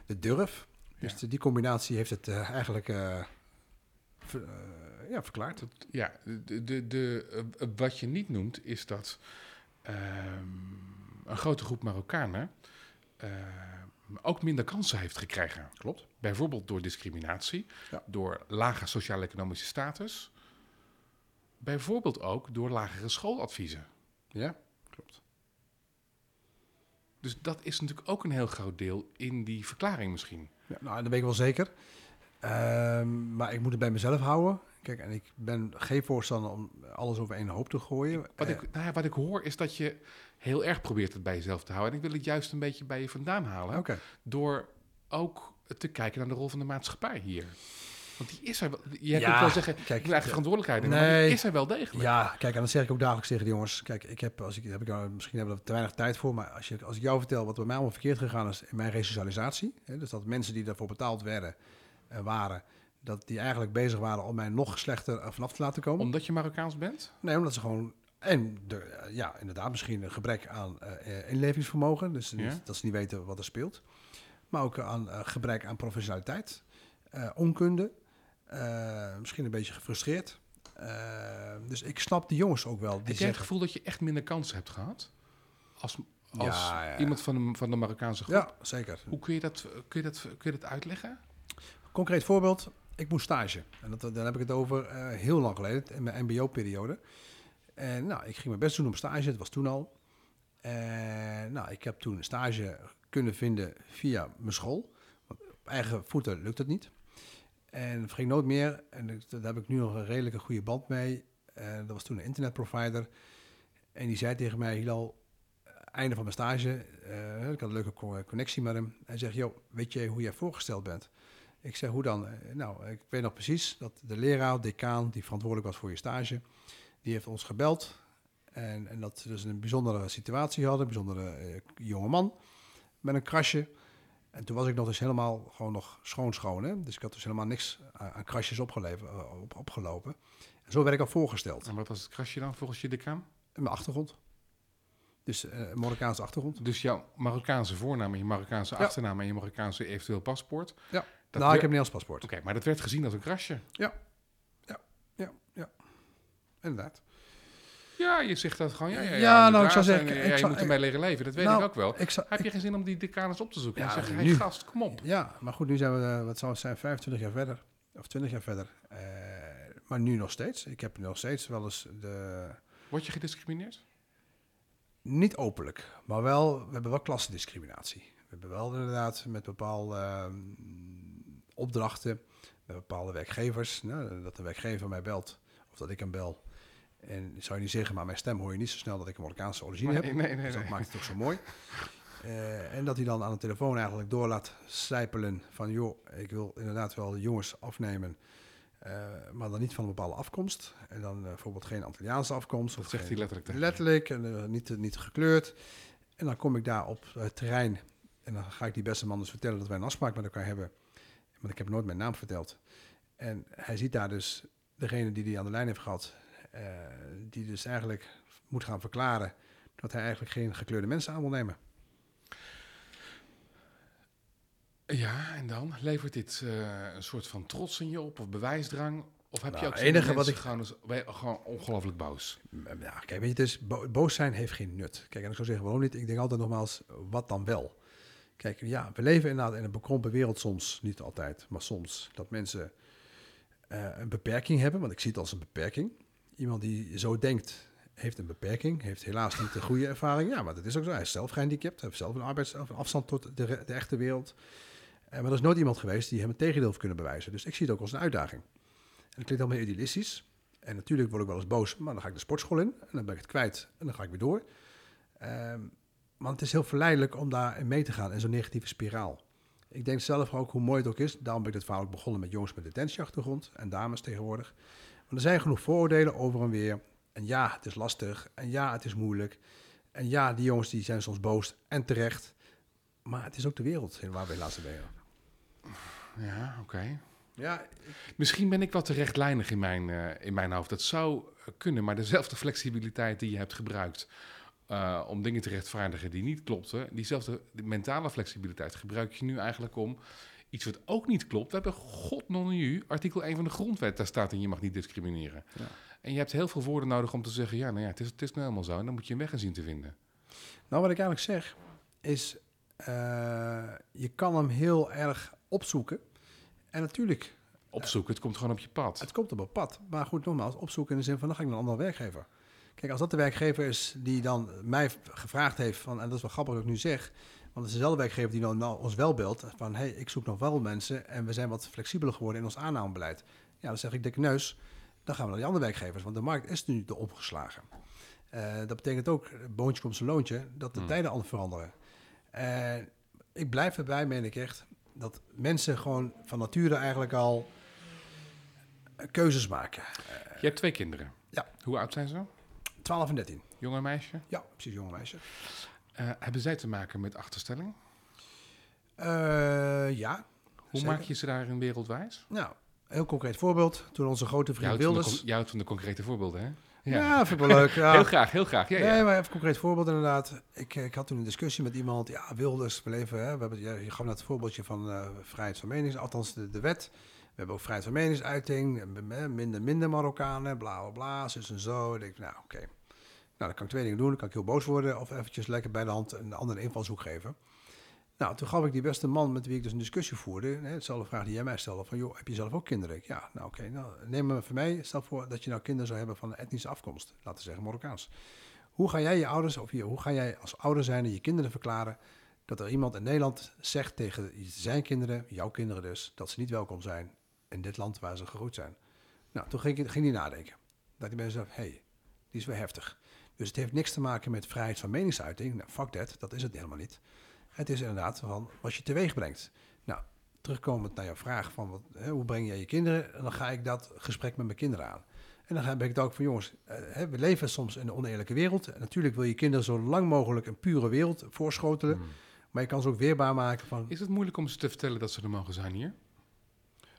de durf. Dus Ja. de- die combinatie heeft het eh, eigenlijk ver- ja, verklaard. Dat- ja, de, de, de, wat je niet noemt is dat ehm, een grote groep Marokkanen ook minder kansen heeft gekregen. Klopt. Bijvoorbeeld door discriminatie, Ja. door lage sociaal-economische status. Bijvoorbeeld ook door lagere schooladviezen. Ja, klopt. Dus dat is natuurlijk ook een heel groot deel in die verklaring misschien. Ja, nou, dat weet ik wel zeker. Ehm, maar ik moet het bij mezelf houden. Kijk, en ik ben geen voorstander om alles over één hoop te gooien. Wat, Eh, ik, nou ja, wat ik hoor is dat je heel erg probeert het bij jezelf te houden. En ik wil het juist een beetje bij je vandaan halen. Door ook te kijken naar de rol van de maatschappij hier. Want die is er wel. Jij Ja, kunt wel zeggen, kijk, eigen verantwoordelijkheid nemen. Maar nee. die is er wel degelijk. Ja, kijk, en dat zeg ik ook dagelijks tegen de jongens. Kijk, ik heb, als ik, heb ik, nou- misschien hebben we er te weinig tijd voor, maar als, je, als ik jou vertel wat bij mij allemaal verkeerd gegaan is in mijn resocialisatie, hè, dus dat mensen die daarvoor betaald werden, eh, waren, dat die eigenlijk bezig waren om mij nog slechter eh, vanaf te laten komen. Omdat je Marokkaans bent? Nee, omdat ze gewoon. En de, eh, ja, inderdaad, misschien een gebrek aan eh, inlevingsvermogen. Dus Ja. dat ze niet weten wat er speelt. Maar ook aan eh, gebrek aan professionaliteit, onkunde. misschien een beetje gefrustreerd. Dus ik snap die jongens ook wel. Die Heb jij het gevoel dat je echt minder kansen hebt gehad? Als, als Ja, ja. iemand van de, van de Marokkaanse groep? ja, zeker. Hoe kun je, dat, kun, je dat, kun je dat uitleggen? Concreet voorbeeld. Ik moest stage. En dat, dan heb ik het over eh, heel lang geleden, in mijn mbo-periode. En nou, ik ging mijn best doen op stage. Het was toen al. En nou, ik heb toen stage kunnen vinden via mijn school. Op eigen voeten lukt het niet. En dat ging nooit meer. En daar heb ik nu nog een redelijke goede band mee. Dat was toen een internetprovider. En die zei tegen mij, Hilal, einde van mijn stage. eh, ik had een leuke co- connectie met hem. Hij zegt, joh, weet je hoe jij voorgesteld bent? Ik zeg, hoe dan? Eh, Nou, ik weet nog precies dat de leraar, decaan, die verantwoordelijk was voor je stage, die heeft ons gebeld. En, en dat ze dus een bijzondere situatie hadden, een bijzondere eh, jonge man met een krasje. En toen was ik nog dus helemaal gewoon nog schoon schoon. Hè? Dus ik had dus helemaal niks aan, krasjes eh, op, opgelopen. En zo werd ik al voorgesteld. En wat was het krasje dan volgens je decaan? Mijn achtergrond. Dus een Marokkaanse achtergrond. Dus jouw Marokkaanse voornaam en je Marokkaanse Ja. achternaam en je Marokkaanse eventueel paspoort. Ja. Dat nou, ik heb een Nederlands paspoort. Oké, maar dat werd gezien als een krasje. Ja, ja. Inderdaad. Ja, je zegt dat gewoon. Ja, ja, ja, Ja, nou, ik zou zeggen, En, ik ja, je zou- moet ermee leren leven. Dat weet Nou, ik ook wel. Ik zou, Heb je geen zin om die decanus op te zoeken? Ja, en zeggen, hey gast, kom op. Ja, maar goed, nu zijn we, eh, wat zou het zijn, 25 jaar verder. Of 20 jaar verder. Eh, maar nu nog steeds. Ik heb nog steeds wel eens de... Word je gediscrimineerd? Niet openlijk, maar wel, we hebben wel klassendiscriminatie. We hebben wel inderdaad met bepaalde ehm, opdrachten, met bepaalde werkgevers, nou, dat de werkgever mij belt of dat ik hem bel. En zou je niet zeggen, maar mijn stem hoor je niet zo snel dat ik een Marokkaanse origine heb. nee, nee, nee. Dus dat nee. maakt het ook zo mooi. Eh, en dat hij dan aan de telefoon eigenlijk door laat slijpelen van... joh, ik wil inderdaad wel de jongens afnemen... eh, maar dan niet van een bepaalde afkomst. En dan eh, bijvoorbeeld geen Antilliaanse afkomst. Dat of zegt geen- hij letterlijk. Letterlijk, en eh, niet, niet gekleurd. En dan kom ik daar op het terrein... en dan ga ik die beste man dus vertellen dat wij een afspraak met elkaar hebben. Want ik heb nooit mijn naam verteld. En hij ziet daar dus degene die die aan de lijn heeft gehad... eh, die dus eigenlijk moet gaan verklaren... dat hij eigenlijk geen gekleurde mensen aan wil nemen. Ja, en dan levert dit eh, een soort van trots in je op of bewijsdrang? Of heb je Nou, ook het enige wat ik- gewoon, je gewoon ongelooflijk boos? Ja, kijk, weet je, is, bo- boos zijn heeft geen nut. Kijk, en ik zou zeggen, waarom niet? Ik denk altijd nogmaals, wat dan wel? Kijk, ja, we leven inderdaad in een bekrompen wereld soms, niet altijd, maar soms, dat mensen eh, een beperking hebben, want ik zie het als een beperking. Iemand die zo denkt, heeft een beperking, heeft helaas niet de goede ervaring. Ja, maar dat is ook zo. Hij is zelf gehandicapt, heeft zelf een arbeids- een afstand tot de, de echte wereld. Eh, maar er is nooit iemand geweest die hem het tegendeel heeft kunnen bewijzen. Dus ik zie het ook als een uitdaging. En dat klinkt allemaal idealistisch. En natuurlijk word ik wel eens boos, maar dan ga ik de sportschool in en dan ben ik het kwijt en dan ga ik weer door. Ehm, maar het is heel verleidelijk om daarin mee te gaan in zo'n negatieve spiraal. Ik denk zelf ook hoe mooi het ook is. Daarom ben ik dit verhaal ook begonnen met jongens met detentieachtergrond en dames tegenwoordig. Want er zijn genoeg vooroordelen over en weer. En ja, het is lastig. En ja, het is moeilijk. En ja, die jongens die zijn soms boos en terecht. Maar het is ook de wereld waar we helaas leven. Ja, oké. Ja, Misschien ben ik wat te rechtlijnig in mijn, eh, in mijn hoofd. Dat zou kunnen, maar dezelfde flexibiliteit die je hebt gebruikt eh, om dingen te rechtvaardigen die niet klopten, diezelfde mentale flexibiliteit gebruik je nu eigenlijk om iets wat ook niet klopt. We hebben god non u, artikel 1 van de grondwet, daar staat in je mag niet discrimineren. Ja. En je hebt heel veel woorden nodig om te zeggen, ja, nou ja, het is, het is nou helemaal zo. En dan moet je een weg gaan zien te vinden. Nou, wat ik eigenlijk zeg is, eh, je kan hem heel erg opzoeken. En natuurlijk, Opzoeken, het komt gewoon op je pad. het komt op een pad. Maar goed, nogmaals, opzoeken in de zin van, dan ga ik naar een andere werkgever. Kijk, als dat de werkgever is die dan mij gevraagd heeft van, en dat is wel grappig dat ik nu zeg, want het is dezelfde werkgever die dan nou ons wel belt van, hey, ik zoek nog wel mensen en we zijn wat flexibeler geworden in ons aannamebeleid. Ja, dan zeg ik, dikke neus, dan gaan we naar die andere werkgevers, want de markt is nu de opgeslagen. Eh, dat betekent ook, boontje komt zijn loontje, dat de Hmm. tijden anders veranderen. En ik blijf erbij, meen ik echt, dat mensen gewoon van nature eigenlijk al eh, keuzes maken. Je hebt twee kinderen. Ja. Hoe oud zijn ze? 12 en 13. Jonge meisje? Ja, precies, jonge meisje. Eh, hebben zij te maken met achterstelling? Eh, ja. Hoe Zeker. maak je ze daarin wereldwijs? Nou, heel concreet voorbeeld. Toen onze grote vriend Wilders... je houdt van de concrete voorbeelden, hè? Ja. vind ik wel leuk. [laughs] Ja. Heel graag, heel graag. Ja, ja. Nee, maar even een concreet voorbeeld inderdaad. Ik, ik had toen een discussie met iemand. Ja, Wilders, we leven... Hè, we hebben, ja, je gaf net het voorbeeldje van eh, vrijheid van menings... Althans, de, de wet. We hebben ook vrijheid van meningsuiting. Minder, minder Marokkanen, bla, bla, bla. En zo. Ik denk, nou, oké. Nou, dan kan ik twee dingen doen. Dan kan ik heel boos worden... of eventjes lekker bij de hand een andere invalshoek geven. Nou, toen gaf ik die beste man met wie ik dus een discussie voerde... Hetzelfde vraag die jij mij stelde. Van, joh, heb je zelf ook kinderen? Ik, Ja, nou oké. nou, neem maar voor mij. Stel voor dat je nou kinderen zou hebben van een etnische afkomst. Laten we zeggen Marokkaans. Hoe ga jij je ouders, of je, hoe ga jij als ouder zijn je kinderen verklaren dat er iemand in Nederland zegt tegen zijn kinderen, jouw kinderen dus, dat ze niet welkom zijn in dit land waar ze gegroeid zijn? Nou, toen ging, ik- ging hij nadenken. Dat die mensen dachten, hé, hey, die is wel heftig. Dus het heeft niks te maken met vrijheid van meningsuiting. Nou, fuck that, dat is het helemaal niet. Het is inderdaad van wat je teweeg brengt. Nou, terugkomend naar jouw vraag van wat, hè, hoe breng jij je kinderen, dan ga ik dat gesprek met mijn kinderen aan. En dan heb ik het ook van jongens, eh, hè, we leven soms in een oneerlijke wereld. En natuurlijk wil je kinderen zo lang mogelijk een pure wereld voorschotelen. Hmm. Maar je kan ze ook weerbaar maken van... Is het moeilijk om ze te vertellen dat ze er mogen zijn hier?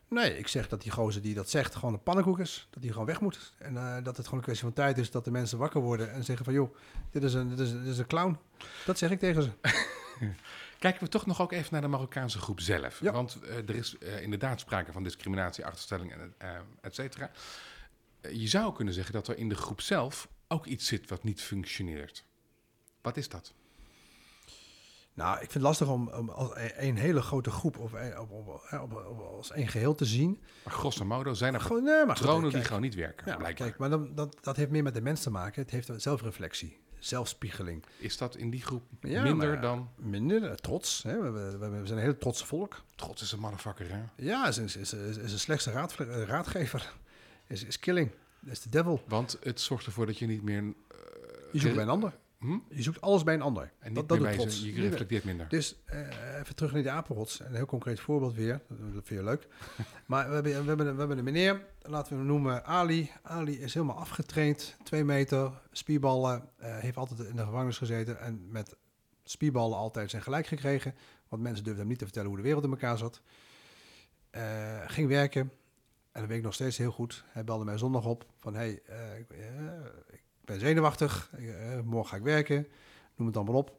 Nee, ik zeg dat die gozer die dat zegt gewoon een pannenkoek is. Dat die gewoon weg moet. En eh, dat het gewoon een kwestie van tijd is dat de mensen wakker worden en zeggen van... joh, dit is een, dit is, dit is een clown. Dat zeg ik tegen ze. [laughs] Kijken we toch nog ook even naar de Marokkaanse groep zelf. Ja. Want eh, er is eh, inderdaad sprake van discriminatie, achterstelling, en, et cetera. Je zou kunnen zeggen dat er in de groep zelf ook iets zit wat niet functioneert. Wat is dat? Nou, ik vind het lastig om, om als een, een hele grote groep of een- op, op, op, op- als één geheel te zien. Maar grosso modo zijn er Gewoon, nee, maar patronen die gewoon niet werken, Ja, blijkbaar. kijk, maar dan, dat, dat heeft meer met de mens te maken. Het heeft zelfreflectie, zelfspiegeling. Is dat in die groep Ja, minder maar- dan... Minder eh, trots. Hè? We, we, zijn een heel trots volk. Trots is een motherfucker, hè? Ja, is, is, is, is, een slechtste raad, eh, raadgever. Is, is killing. Is de devil. Want het zorgt ervoor dat je niet meer... Je zoekt bij een ander. Hm? Je zoekt alles bij een ander. En niet dat dat doet je reflecteert minder. Dus eh, even terug naar die apenrots. Een heel concreet voorbeeld weer. Dat vind je leuk. [laughs] maar we hebben, we, hebben, een- we hebben een meneer, laten we hem noemen Ali. Ali is helemaal afgetraind. Twee meter, spierballen. eh, heeft altijd in de gevangenis gezeten. En met spierballen altijd zijn gelijk gekregen. Want mensen durfden hem niet te vertellen hoe de wereld in elkaar zat. Eh, ging werken. En dat weet ik nog steeds heel goed. Hij belde mij zondag op. Van, hey, ik ben zenuwachtig. Eh, morgen ga ik werken. Noem het allemaal op.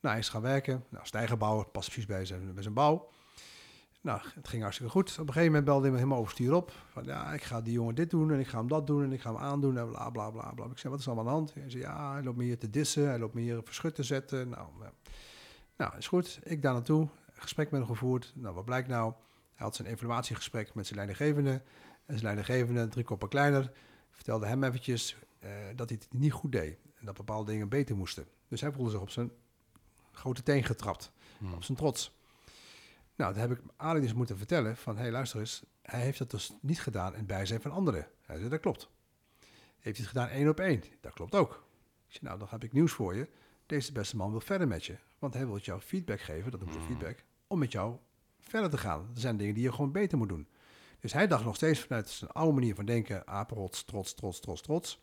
Nou, is gaan werken. Nou, stijgerbouwer, past precies bij zijn, bij zijn bouw. Nou, het ging hartstikke goed. Op een gegeven moment belde hij me helemaal overstuur op. Van ja, ik ga die jongen dit doen en ik ga hem dat doen en ik ga hem aandoen en bla bla bla bla. Ik zei, wat is allemaal aan de hand? Hij zei, ja, hij loopt me hier te dissen, hij loopt me hier verschut te zetten. Nou, Nou, is goed. Ik daar naartoe, gesprek met hem gevoerd. Nou, wat blijkt nou? Hij had zijn evaluatiegesprek met zijn leidinggevende. En zijn leidinggevende, drie koppen kleiner, vertelde hem eventjes eh, dat hij het niet goed deed. En dat bepaalde dingen beter moesten. Dus hij voelde zich op zijn grote teen getrapt, Hmm. op zijn trots. Nou, dan heb ik Ali dus moeten vertellen van... hé, hey, luister eens, hij heeft dat dus niet gedaan in bijzijn van anderen. Hij zei, dat klopt. Heeft hij het gedaan één op één? Dat klopt ook. Ik zei, nou, dan heb ik nieuws voor je. Deze beste man wil verder met je. Want hij wil jou feedback geven, dat noemen we Mm. feedback... om met jou verder te gaan. Er zijn dingen die je gewoon beter moet doen. Dus hij dacht nog steeds vanuit zijn oude manier van denken... apenrots, trots, trots, trots, trots.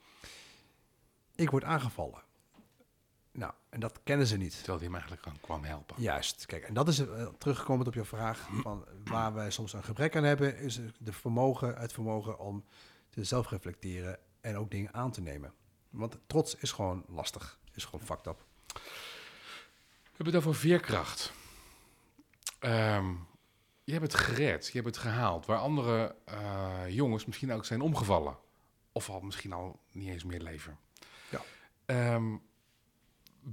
Ik word aangevallen. Nou, en dat kennen ze niet. Terwijl hij hem eigenlijk kwam helpen. Juist, kijk, en dat is uh, teruggekomen op je vraag van waar wij soms een gebrek aan hebben, is de vermogen, het vermogen om te zelfreflecteren en ook dingen aan te nemen. Want trots is gewoon lastig, is gewoon fucked up. We hebben het over veerkracht. Um, je hebt het gered, je hebt het gehaald, waar andere uh, jongens misschien ook zijn omgevallen. Of al misschien al niet eens meer leven. Ja. Um,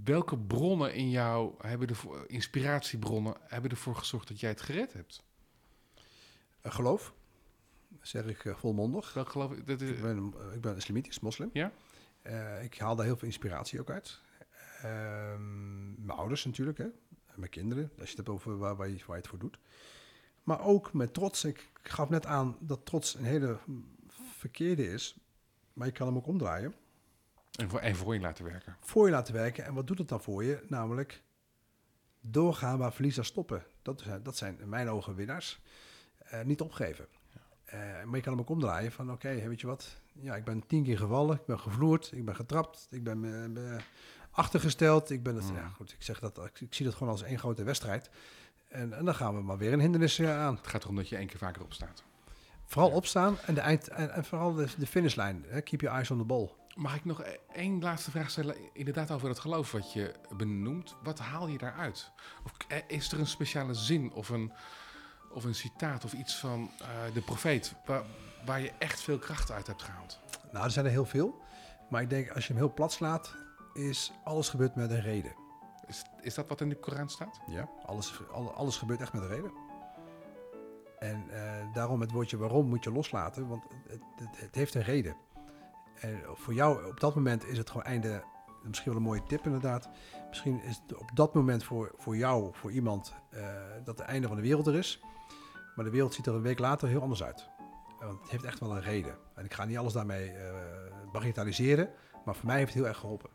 welke bronnen in jou hebben ervoor, inspiratiebronnen, hebben ervoor gezorgd dat jij het gered hebt? Uh, geloof, zeg ik uh, volmondig. Welk geloof? Dat is... ik, ben, ik ben islamitisch, moslim. Ja? ik haal daar heel veel inspiratie ook uit. mijn ouders natuurlijk, hè. mijn kinderen, als je het hebt over waar, waar, je, waar je het voor doet. Maar ook met trots. Ik gaf net aan dat trots een hele verkeerde is, maar je kan hem ook omdraaien. En voor, en voor je laten werken. Voor je laten werken. En wat doet het dan voor je? Namelijk doorgaan waar verliezers stoppen. Dat zijn, dat zijn in mijn ogen winnaars. Uh, niet opgeven. Ja. Uh, maar je kan hem ook omdraaien van oké, okay, weet je wat? Ja, ik ben tien keer gevallen, ik ben gevloerd, ik ben getrapt, ik ben uh, achtergesteld. Ik ben het, mm. ja goed, ik zeg dat, ik, ik, zie dat gewoon als één grote wedstrijd. En, en dan gaan we maar weer een hindernis aan. Het gaat erom dat je één keer vaker opstaat. Vooral ja. opstaan en, de eind, en, en vooral de, de finishlijn. Hè? Keep your eyes on the ball. Mag ik nog één laatste vraag stellen? Inderdaad over dat geloof wat je benoemt. Wat haal je daaruit? Of is er een speciale zin of een, of een citaat of iets van uh, de profeet... Waar, waar je echt veel kracht uit hebt gehaald? Nou, er zijn er heel veel. Maar ik denk, als je hem heel plat slaat... is alles gebeurt met een reden. Is, is dat wat in de Koran staat? Ja, alles, alles gebeurt echt met een reden. En uh, daarom het woordje waarom moet je loslaten, want het, het, heeft een reden. En voor jou op dat moment is het gewoon einde, misschien wel een mooie tip inderdaad. Misschien is het op dat moment voor, voor jou, voor iemand, uh, dat het einde van de wereld er is. Maar de wereld ziet er een week later heel anders uit. Want het heeft echt wel een reden. En ik ga niet alles daarmee uh, bagatelliseren, maar voor mij heeft het heel erg geholpen.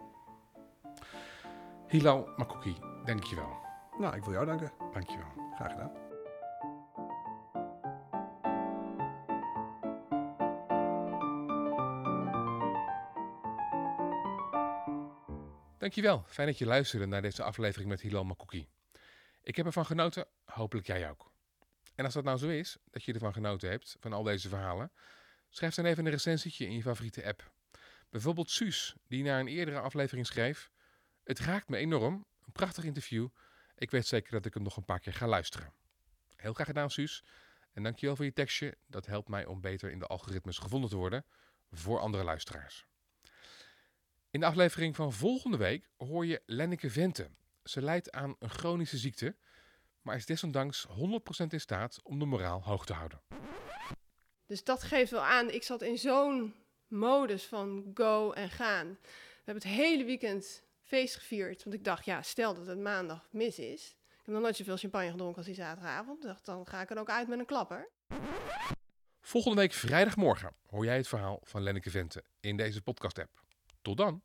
Hilal Makouki, dankjewel. Nou, ik wil jou danken. Dankjewel. Graag gedaan. Dankjewel. Fijn dat je luisterde naar deze aflevering met Hilal Makouki. Ik heb ervan genoten, hopelijk jij ook. En als dat nou zo is, dat je ervan genoten hebt, van al deze verhalen, schrijf dan even een recensietje in je favoriete app. Bijvoorbeeld Suus, die naar een eerdere aflevering schreef... Het raakt me enorm, een prachtig interview. Ik weet zeker dat ik hem nog een paar keer ga luisteren. Heel graag gedaan, Suus. En dankjewel voor je tekstje. Dat helpt mij om beter in de algoritmes gevonden te worden voor andere luisteraars. In de aflevering van volgende week hoor je Lenneke Vente. Ze lijdt aan een chronische ziekte, maar is desondanks 100% in staat om de moraal hoog te houden. Dus dat geeft wel aan, ik zat in zo'n modus van go en gaan. We hebben het hele weekend feest gevierd, want ik dacht, ja, stel dat het maandag mis is. Ik heb nog nooit zoveel champagne gedronken als die zaterdagavond. Dacht, dan ga ik er ook uit met een klapper. Volgende week vrijdagmorgen hoor jij het verhaal van Lenneke Vente in deze podcast-app. Tot dan!